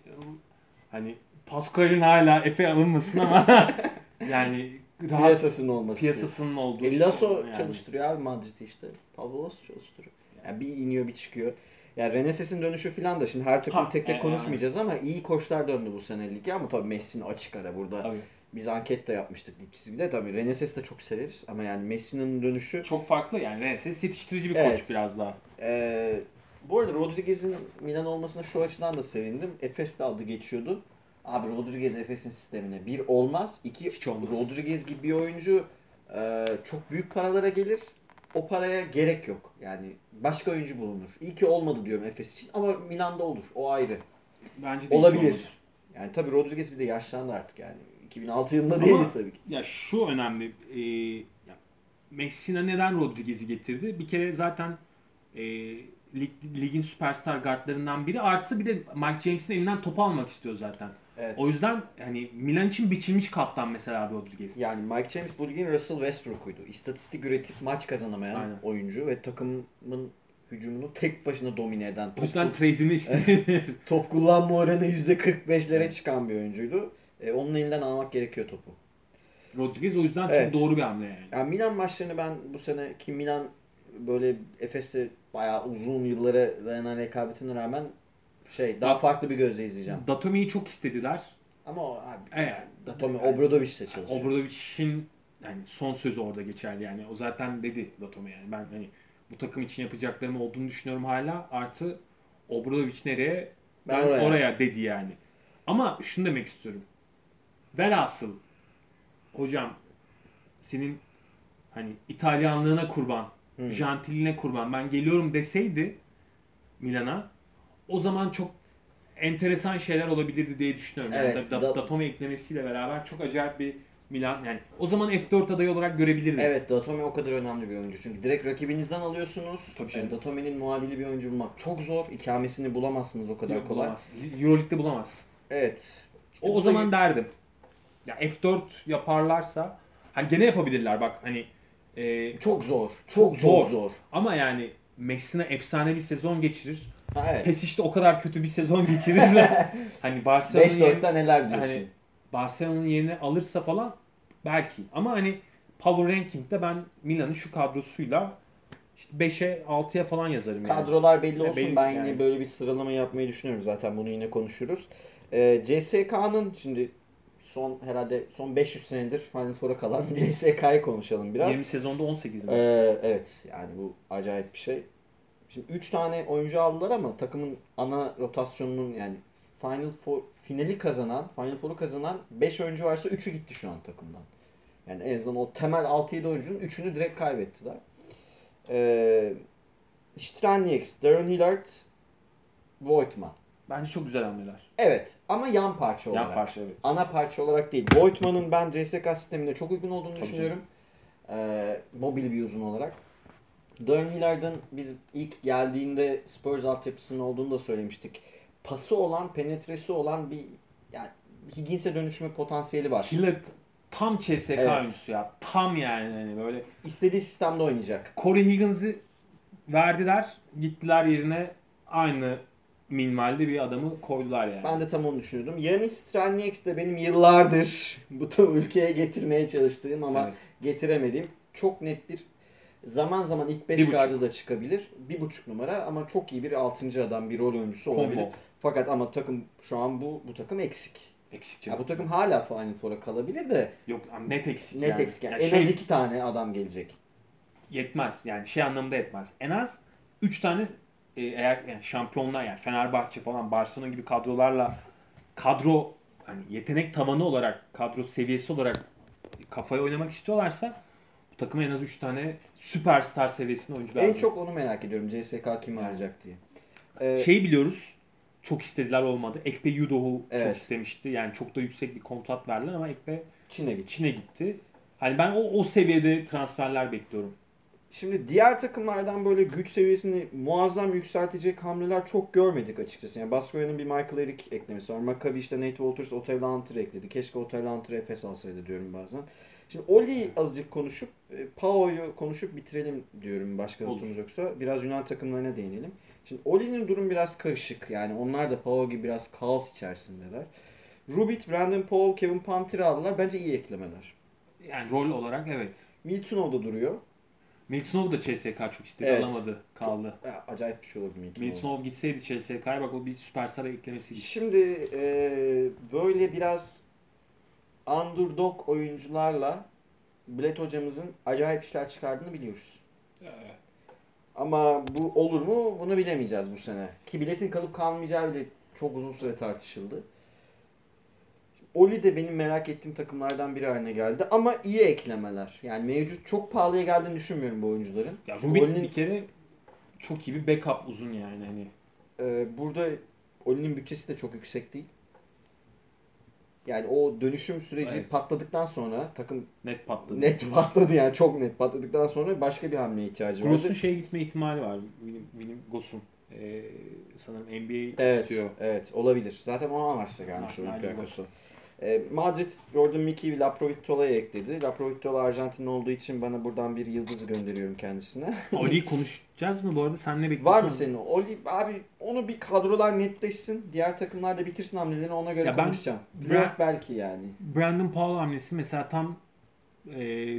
hani Pascal'in hala Efe alınmasın ama yani rahat Piyasasının olması. piyasasının olduğu E, Lasso yani. çalıştırıyor abi Madrid'i işte. Pablo Lasso çalıştırıyor. Yani bir iniyor bir çıkıyor. Ya Reneses'in dönüşü falan da şimdi her takım Ha, tek tek e, konuşmayacağız ama iyi koçlar döndü bu sene lige ama tabii Messi'nin açık ara burada. Tabii. Biz anket de yapmıştık lig çizgide tabii. Reneses de çok severiz ama yani Messi'nin dönüşü Çok farklı yani Rennes yetiştirici bir Evet. koç biraz daha. Ee, bu arada Rodriguez'in Milan olmasına şu açıdan da sevindim. Efes de adı geçiyordu. Abi Rodriguez Efes'in sistemine bir olmaz. iki Hiç olmaz. Rodriguez gibi bir oyuncu e, çok büyük paralara gelir. O paraya gerek yok. Yani başka oyuncu bulunur. İyi ki olmadı diyorum Efes için ama Milan'da olur. O ayrı. Bence de Olabilir. Yani tabii Rodriguez bir de yaşlandı artık yani. 2006 yılında Ama- değiliz tabii ki. Ya şu önemli. E, ya Messina neden Rodriguez'i getirdi? Bir kere zaten e, lig, ligin süperstar guardlarından biri. Artı bir de Mike James'in elinden topu almak istiyor zaten. Evet. O yüzden hani Milan için biçilmiş kaftan mesela Rodriguez. Yani Mike James bu ligin Russell Westbrook'uydu. İstatistik üretip maç kazanamayan Aynen. oyuncu ve takımın hücumunu tek başına domine eden. O yüzden top, trade'ini istedi. top kullanma oranı %45'lere çıkan bir oyuncuydu. E, onun elinden almak gerekiyor topu. Rodriguez o yüzden Evet. çok doğru bir hamle yani. Yani Milan maçlarını ben bu sene ki Milan böyle Efes'te bayağı uzun yıllara dayanan rekabetine rağmen şey daha farklı bir gözle izleyeceğim. Datomi'yi çok istediler. Ama o abi Evet. yani Datomi Yani- Obradovic'le çalışıyor. Obradovic'in yani son sözü orada geçerli yani. O zaten dedi Datome yani. Ben hani bu takım için yapacaklarım olduğunu düşünüyorum hala. Artı Obradovic nereye? Ben Ben, oraya. oraya. dedi yani. Ama şunu demek istiyorum. Velhasıl hocam senin hani İtalyanlığına kurban, Hı. jantiline kurban ben geliyorum deseydi Milan'a o zaman çok enteresan şeyler olabilirdi diye düşünüyorum. Yani Evet, Da- da- Datome eklemesiyle beraber çok acayip bir Milan yani o zaman F4 adayı olarak görebilirdim. Evet Datome o kadar önemli bir oyuncu. Çünkü direkt rakibinizden alıyorsunuz. Tabii canım. E, Datome'nin muadili bir oyuncu bulmak çok zor. İkamesini bulamazsınız o kadar Yok, kolay. bulamazsın. Euroleague'de bulamazsın. Evet. İşte o, o zaman derdim. Ya F4 yaparlarsa hani gene yapabilirler bak hani e, çok zor. Çok, Çok zor. zor. zor. ama yani Messina efsane bir sezon geçirir. Ha, evet. PES işte o kadar kötü bir sezon geçirir. hani Barcelona'nın 5-4'te neler diyorsun? hani Barcelona'nın yerini alırsa falan belki. Ama hani Power Ranking'de ben Milan'ın şu kadrosuyla işte 5'e 6'ya falan yazarım yani. Kadrolar belli olsun. belli ben yani. yine böyle bir sıralama yapmayı düşünüyorum. Zaten bunu yine konuşuruz. Ee, CSK'nın şimdi son herhalde son 500 senedir Final Four'a kalan CSK'yı konuşalım biraz. 20 sezonda 18 mi? Ee, evet yani bu acayip bir şey. Şimdi 3 tane oyuncu aldılar ama takımın ana rotasyonunun yani Final Four, finali kazanan, Final Four'u kazanan 5 oyuncu varsa 3'ü gitti şu an takımdan. Yani en azından o temel 6-7 oyuncunun 3'ünü direkt kaybettiler. Ee, Stranieks, Darren Hillard, Voigtman. Bence çok güzel hamleler. Evet ama yan parça olarak. Yan parça evet. Ana parça olarak değil. Voigtman'ın ben CSK sistemine çok uygun olduğunu Tabii düşünüyorum. Ee, mobil bir uzun olarak. Darren Hillard'ın biz ilk geldiğinde Spurs altyapısının olduğunu da söylemiştik. Pası olan, penetresi olan bir yani Higgins'e dönüşme potansiyeli var. Hillard tam CSK Evet. oyuncusu ya. Tam yani hani böyle İstediği sistemde oynayacak. Corey Higgins'i verdiler. Gittiler yerine aynı minvalde bir adamı koydular yani. Ben de tam onu düşünüyordum. Yanis Strelnieks de benim yıllardır bu ülkeye getirmeye çalıştığım ama Evet. getiremediğim çok net bir zaman zaman ilk Bir 5 buçuk. gardı da çıkabilir. Bir buçuk numara ama çok iyi bir 6. adam, bir rol oyuncusu olabilir. Combo. Fakat ama takım şu an bu bu takım eksik. Eksik Ya canım. bu takım hala Final Four'a kalabilir de Yok yani net eksik net yani. eksik. Yani Yani en şey az iki tane adam gelecek. yetmez. Yani şey anlamında yetmez. En az 3 tane e, eğer yani şampiyonlar yani Fenerbahçe falan Barcelona gibi kadrolarla kadro hani yetenek tavanı olarak kadro seviyesi olarak kafaya oynamak istiyorlarsa takıma en az 3 tane süperstar seviyesinde oyuncu lazım. En çok onu merak ediyorum. CSK kim alacak diye. Ee, Şeyi biliyoruz. Çok istediler olmadı. Ekpe Yudoh'u çok Evet. istemişti. Yani çok da yüksek bir kontrat verdiler ama Ekpe Çin'e git. Çin'e gitti. Hani ben o, o seviyede transferler bekliyorum. Şimdi diğer takımlardan böyle güç seviyesini muazzam yükseltecek hamleler çok görmedik açıkçası. Yani Baskoya'nın bir Michael Eric eklemesi var. Maccabi işte Nate Walters, Otel Hunter ekledi. Keşke Otel Hunter Efes alsaydı diyorum bazen. Şimdi Oli'yi azıcık konuşup, e, Pao'yu konuşup bitirelim diyorum başka notumuz yoksa. Biraz Yunan takımlarına değinelim. Şimdi Oli'nin durum biraz karışık. Yani onlar da Pao gibi biraz kaos içerisindeler. Rubit, Brandon Paul, Kevin Panther aldılar. Bence iyi eklemeler. Yani rol olarak evet. Miltunov da duruyor. Miltonov da CSK çok istedi Evet. alamadı kaldı. Ya, acayip bir şey olurdu Miltunov. Miltonov gitseydi CSK'ya bak o bir süperstar eklemesiydi. Şimdi e, böyle biraz underdog oyuncularla Bilet hocamızın acayip işler çıkardığını biliyoruz. Ama bu olur mu bunu bilemeyeceğiz bu sene. Ki biletin kalıp kalmayacağı bile çok uzun süre tartışıldı. Oli de benim merak ettiğim takımlardan biri haline geldi. Ama iyi eklemeler. Yani mevcut çok pahalıya geldiğini düşünmüyorum bu oyuncuların. Ya Çünkü Oli'nin- bir kere çok iyi bir backup uzun yani hani. Ee, burada Oli'nin bütçesi de çok yüksek değil. Yani o dönüşüm süreci Evet. patladıktan sonra takım Net patladı. net patladı yani çok net patladıktan sonra başka bir hamleye ihtiyacı Gross'un vardı. şeye gitme ihtimali var. William, William Goss'un. Ee, sanırım NBA Evet, istiyor. evet olabilir. Zaten o amaçla gelmiş Olympiakos'a. Ee, Madrid, Jordan Mickey, Laprovitola'yı ekledi. Laprovitola Arjantinli olduğu için bana buradan bir yıldızı gönderiyorum kendisine. Oli'yi konuşacağız mı bu arada? Sen ne bekliyorsun? Var mı senin? Oli, abi onu bir kadrolar netleşsin. Diğer takımlar da bitirsin hamlelerini ona göre Ya konuşacağım. ben- Playoff belki yani. Brandon Paul hamlesi mesela tam e,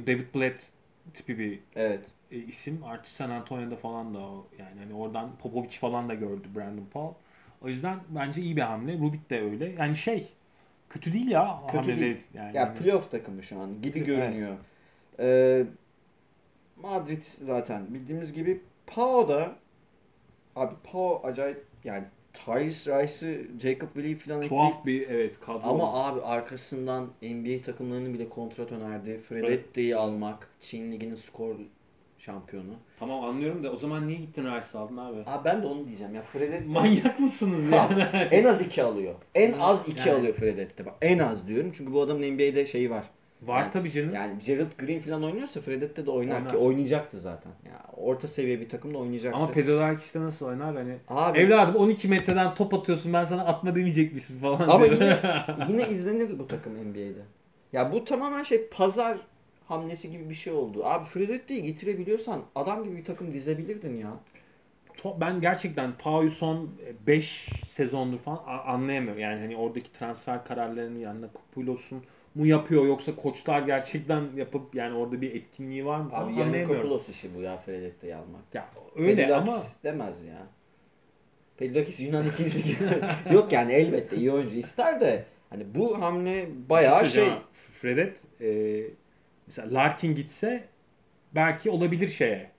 David Blatt tipi bir Evet. e, isim. Artı San Antonio'da falan da o. Yani hani oradan Popovic falan da gördü Brandon Paul. O yüzden bence iyi bir hamle. Rubik de öyle. Yani şey kötü değil ya Kötü hamleleri. değil. Yani Ya playoff takımı şu an gibi Evet. görünüyor. Ee, Madrid zaten bildiğimiz gibi Pau da abi Pau acayip yani Tyrese Rice'ı Jacob Willie falan ekleyip tuhaf bir evet kadro. ama abi arkasından NBA takımlarının bile kontrat önerdi. Fredetti'yi almak. Çin Ligi'nin skor şampiyonu. Tamam anlıyorum da o zaman niye gittin Rice aldın abi? Abi ben de onu diyeceğim ya Fredetti Manyak mısınız yani? en az iki alıyor. En az iki Yani. alıyor Fredetti. Bak en az diyorum çünkü bu adamın NBA'de şeyi var. Var Yani- tabii canım. Yani Gerald Green falan oynuyorsa Fredette de oynar, Oynar. ki oynayacaktı zaten. Ya orta seviye bir takımda oynayacaktı. Ama Pedolakis'te nasıl oynar hani? Abi- Evladım 12 metreden top atıyorsun ben sana atma demeyecek misin falan. Ama diyor. yine yine izlenir bu takım NBA'de. Ya bu tamamen şey pazar hamlesi gibi bir şey oldu. Abi Fredette'yi getirebiliyorsan adam gibi bir takım dizebilirdin ya. Ben gerçekten Pau'yu son 5 sezondur falan anlayamıyorum. Yani hani oradaki transfer kararlarını yanına Kupulos'un mu yapıyor yoksa koçlar gerçekten yapıp yani orada bir etkinliği var mı Abi yani. Kopulos işi bu ya Fredette'yi almak. Ya öyle Pedulakis ama demez ya. Pedulakis Yunan ikinci. Yok yani elbette iyi oyuncu ister de hani bu hamle bayağı şey. ama Fredet e, mesela Larkin gitse belki olabilir şeye.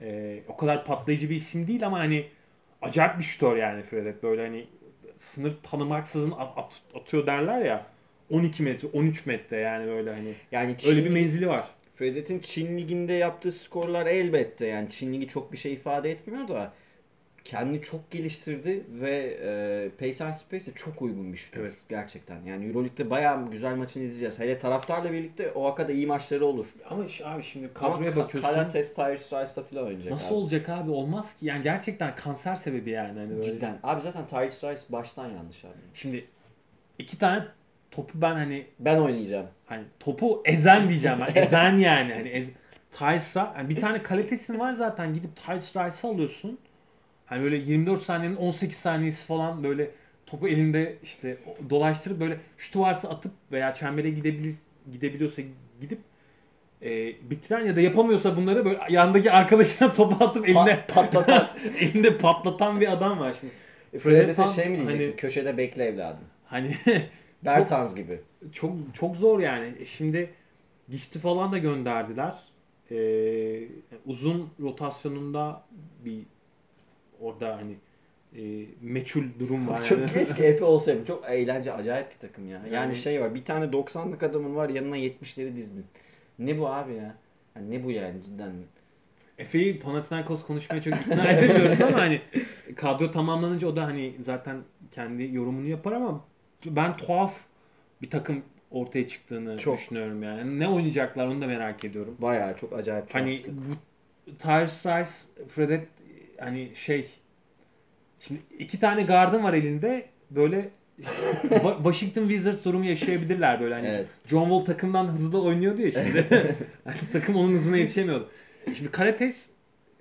E, o kadar patlayıcı bir isim değil ama hani acayip bir şutör yani Fredet. Böyle hani sınır tanımaksızın at- at- atıyor derler ya. 12 metre, 13 metre yani böyle hani Yani Çin, öyle bir menzili var. Fredet'in Çin liginde yaptığı skorlar elbette yani Çin ligi çok bir şey ifade etmiyor da kendini çok geliştirdi ve e, Pace and Space'e çok uygun bir şutör Evet. gerçekten. Yani Euroleague'de bayağı güzel maçını izleyeceğiz. Hele taraftarla birlikte o hakada iyi maçları olur. Ama ş- abi şimdi Ama kadroya Ka- bakıyorsun. Kalates, Tyrese Rice'la falan oynayacak Nasıl abi. olacak abi? Olmaz ki. Yani gerçekten kanser sebebi yani. Hani böyle. Cidden. Abi zaten Tyrese Rice baştan yanlış abi. Şimdi iki tane topu ben hani Ben oynayacağım. hani topu ezen diyeceğim ben. Ezen yani. Hani ez, Tyrese yani bir tane kalitesin var zaten gidip Tyrese Rice'ı alıyorsun. Hani böyle 24 saniyenin 18 saniyesi falan böyle topu elinde işte dolaştırıp böyle şutu varsa atıp veya çembere gidebilir gidebiliyorsa gidip e, bitiren ya da yapamıyorsa bunları böyle yandaki arkadaşına topu atıp elinde Pa- patlatan. elinde patlatan bir adam var şimdi. Fredet'e falan şey mi diyeceksin? Hani, Köşede bekle evladım. hani Bertans gibi. çok çok zor yani. E Şimdi Gisti falan da gönderdiler. Ee, uzun rotasyonunda bir orada hani e, meçhul durum var. Çok yani. keşke Efe olsaydı. Çok eğlence acayip bir takım ya. Yani, Yani- şey var bir tane 90'lık adamın var yanına 70'leri dizdin. Ne bu abi ya? Yani ne bu yani cidden? Efe'yi Panathinaikos konuşmaya çok ikna edemiyoruz ama hani kadro tamamlanınca o da hani zaten kendi yorumunu yapar ama ben tuhaf bir takım ortaya çıktığını Çok. düşünüyorum yani. Ne oynayacaklar onu da merak ediyorum. Bayağı çok acayip. Hani takım. bu Tyrese Rice, Fredet hani şey şimdi iki tane gardın var elinde böyle Wa- Washington Wizards durumu yaşayabilirler böyle hani Evet. John Wall takımdan hızlı oynuyordu ya şimdi. Hani takım onun hızına yetişemiyordu. Şimdi Karates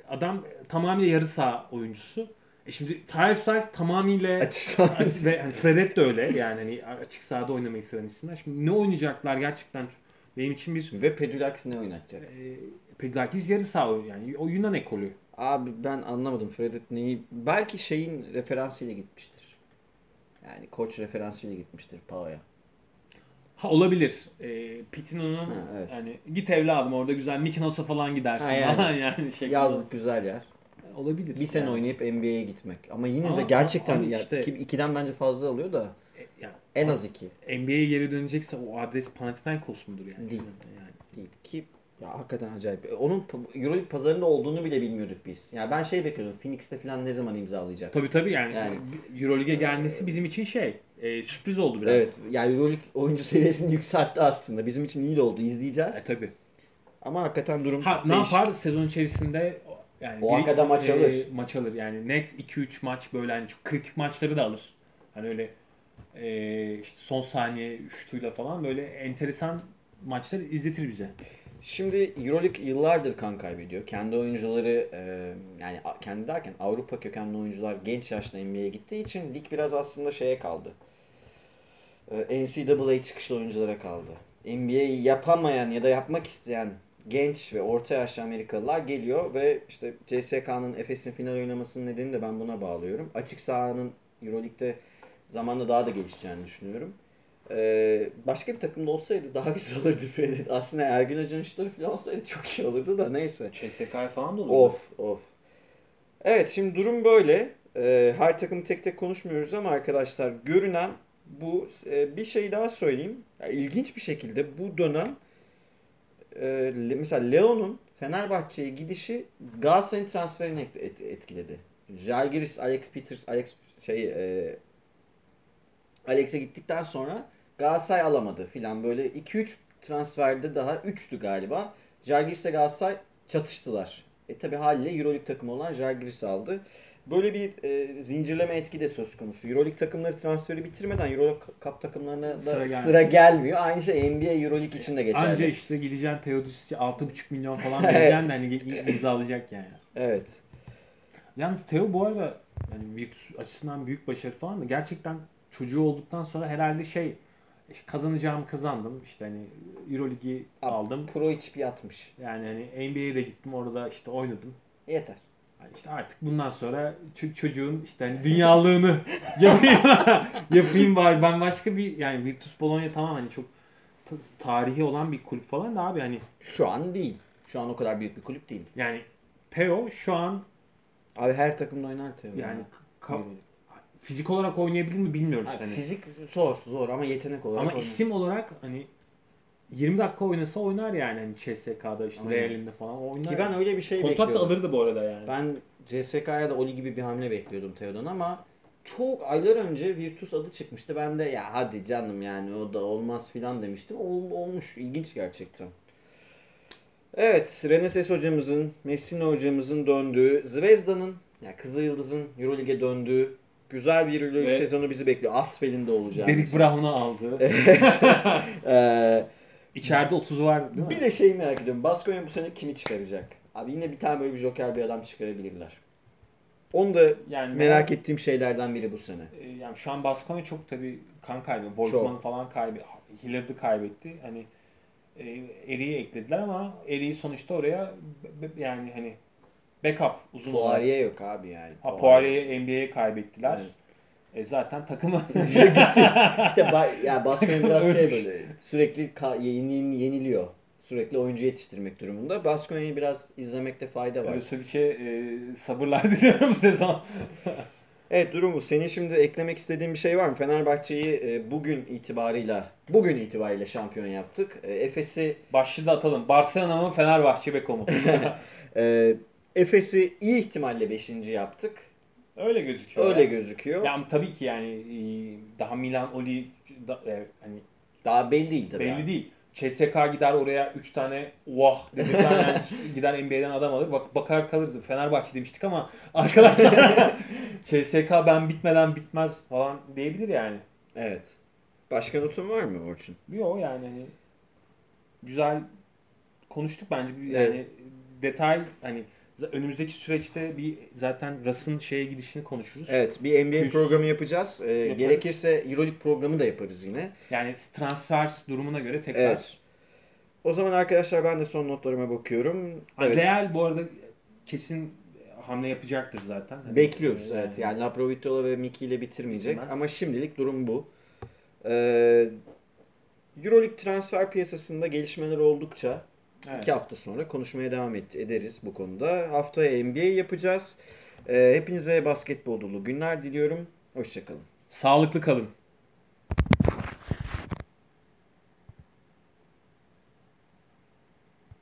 adam tamamıyla yarı saha oyuncusu. E şimdi Tyrese Rice tamamıyla Açık sahada. ve hani Fredet de öyle yani hani açık sahada oynamayı seven isimler. Şimdi ne oynayacaklar gerçekten benim için bir Ve Pedulakis ne oynatacak? e, Pedulakis yarı saha oyun- yani o Yunan ekolü. Abi ben anlamadım Fredet neyi. Belki şeyin referansıyla gitmiştir. Yani koç referansıyla gitmiştir Pao'ya. Ha olabilir. E, Pitino'nun Ha, evet. yani git evladım orada güzel Mykonos'a falan gidersin Ha, yani. yani şeklinde. Yazlık güzel yer. olabilir. Bir sene yani. oynayıp NBA'ye gitmek. Ama yine Ama- de gerçekten ama ya, işte- ki ikiden bence fazla alıyor da E, yani en az iki. NBA'ye geri dönecekse o adres Panathinaikos mudur yani? Değil. Yani. değil ki ya hakikaten acayip. E, Onun Euroleague pazarında olduğunu bile bilmiyorduk biz. Ya ben şey bekliyordum. Phoenix'te falan ne zaman imzalayacak? Tabii tabii yani, Yani- Euroleague'e gelmesi bizim için şey e, sürpriz oldu biraz. Evet. Yani Euroleague oyuncu seviyesini yükseltti aslında. Bizim için iyi de oldu. İzleyeceğiz. E, tabii. Ama hakikaten durum Ha ne değişik. yapar sezon içerisinde yani O hakikaten maç e, alır. maç alır yani net 2-3 maç böyle çok kritik maçları da alır. Hani öyle e, işte son saniye şutuyla falan böyle enteresan maçlar izletir bize. Şimdi Euroleague yıllardır kan kaybediyor. Kendi oyuncuları e, yani kendi derken Avrupa kökenli oyuncular genç yaşta NBA'ye gittiği için lig biraz aslında şeye kaldı. E, NCAA çıkışlı oyunculara kaldı. NBA yapamayan ya da yapmak isteyen genç ve orta yaşlı Amerikalılar geliyor ve işte CSK'nın Efes'in final oynamasının nedeni de ben buna bağlıyorum. Açık sahanın Euroleague'de zamanla daha da gelişeceğini düşünüyorum. Ee, başka bir takımda olsaydı daha güzel olurdu Freddy. Aslında Ergün Hoca'nın şutları falan olsaydı çok iyi olurdu da neyse. CSK falan da olur. Of of. Evet şimdi durum böyle. Ee, her takımı tek tek konuşmuyoruz ama arkadaşlar görünen bu e, bir şey daha söyleyeyim. Ya, ilginç bir şekilde bu dönem e, mesela Leon'un Fenerbahçe'ye gidişi Galatasaray'ın transferini et- et- etkiledi. Jalgiris, Alex Peters, Alex şey e, Alex'e gittikten sonra Galatasaray alamadı filan böyle 2-3 transferde daha 3'tü galiba. Jalgiris ile Galatasaray çatıştılar. E tabi haliyle Euroleague takımı olan Jalgiris aldı. Böyle bir e, zincirleme etki de söz konusu. Euroleague takımları transferi bitirmeden Euro Cup takımlarına da Sıra sıra, gelmiyor. gelmiyor. Aynı şey NBA Euroleague için de geçerli. Anca işte gideceksin Teodosic'e 6,5 milyon falan vereceksin de hani imzalayacak yani. Evet. Yalnız Teo bu arada yani Virtus açısından büyük başarı falan da gerçekten çocuğu olduktan sonra herhalde şey işte kazanacağımı kazandım. İşte hani Euroligi aldım. Pro hiç bir atmış. Yani hani NBA'ye de gittim orada işte oynadım. Yeter. Yani işte artık bundan sonra çocuğun işte hani dünyalığını yapayım yapayım bari. Ben başka bir yani Virtus Bologna tamam hani çok ta- tarihi olan bir kulüp falan da abi hani Şu an değil. Şu an o kadar büyük bir kulüp değil. yani Teo şu an Abi her takımda oynar Teo. yani ya. ka- fizik olarak oynayabilir mi bilmiyoruz. Abi hani. Fizik zor zor ama yetenek olarak Ama oynar. isim olarak hani 20 dakika oynasa oynar yani hani CSK'da işte Aynen. Real'inde falan oynar. Ki ben öyle bir şey Kontrat da bekliyordum. alırdı bu arada yani. Ben CSK'ya da Oli gibi bir hamle bekliyordum Teo'dan ama çok aylar önce Virtus adı çıkmıştı. Ben de ya hadi canım yani o da olmaz filan demiştim. Ol, olmuş. İlginç gerçekten. Evet, Reneses hocamızın, Messina hocamızın döndüğü, Zvezda'nın, ya Kızıl Yıldız'ın Euroleague'e döndüğü güzel bir Euroleague Ve- sezonu bizi bekliyor. Asfel'in de olacağı. Derek Brown'u aldı. Evet. Ee, İçeride 30 var değil mi? bir de şeyi merak ediyorum. Baskonya bu sene kimi çıkaracak? Abi yine bir tane böyle bir joker bir adam çıkarabilirler. Onu da yani merak ettiğim şeylerden biri bu sene. E, yani şu an Baskonya çok tabii kan kaybı. Volkman'ı falan kaybetti. Hillard'ı kaybetti. Hani e, Eri'yi eklediler ama Eri'yi sonuçta oraya yani hani backup uzun olarak. Poirier yok abi yani. Ha, Poirier'i NBA'ye kaybettiler. Evet. E zaten takımı İşte ba- ya Baskonya biraz şey böyle sürekli ka- yeni- yeniliyor. Sürekli oyuncu yetiştirmek durumunda. Baskonya'yı biraz izlemekte fayda var. Ösovic'e e, sabırlar diliyorum bu sezon. Evet durumu. Senin şimdi eklemek istediğin bir şey var mı? Fenerbahçe'yi e, bugün itibarıyla bugün itibariyle şampiyon yaptık. E, Efes'i Başlığı da atalım. Barcelona mı Fenerbahçe Beko mu? e, Efes'i iyi ihtimalle 5. yaptık. Öyle gözüküyor. Öyle gözüküyor. Ya ama tabii ki yani e, daha Milan Oli da, e, hani Daha belli değil tabii. belli abi. değil. CSK gider oraya 3 tane vah dedirten yani gider NBA'den adam alır. Bak bakar kalırız. Fenerbahçe demiştik ama arkadaşlar CSK ben bitmeden bitmez falan diyebilir yani. Evet. Başka notun var mı Orçun? Yok yani hani güzel konuştuk bence yani detay hani önümüzdeki süreçte bir zaten Russ'ın şeye gidişini konuşuruz. Evet bir NBA Üst- programı yapacağız. Ee, Yaparız. gerekirse Euroleague programı da yaparız yine. Yani transfer durumuna göre tekrar. Evet. O zaman arkadaşlar ben de son notlarıma bakıyorum. Evet. Real bu arada kesin hamle yapacaktır zaten. Hani, Bekliyoruz e, evet. Yani Laprovitola ve Miki ile bitirmeyecek Bitirmez. ama şimdilik durum bu. Ee, Euroleague transfer piyasasında gelişmeler oldukça evet. iki hafta sonra konuşmaya devam et- ederiz bu konuda. Haftaya NBA yapacağız. Ee, hepinize basketbol dolu günler diliyorum. Hoşçakalın. Sağlıklı kalın.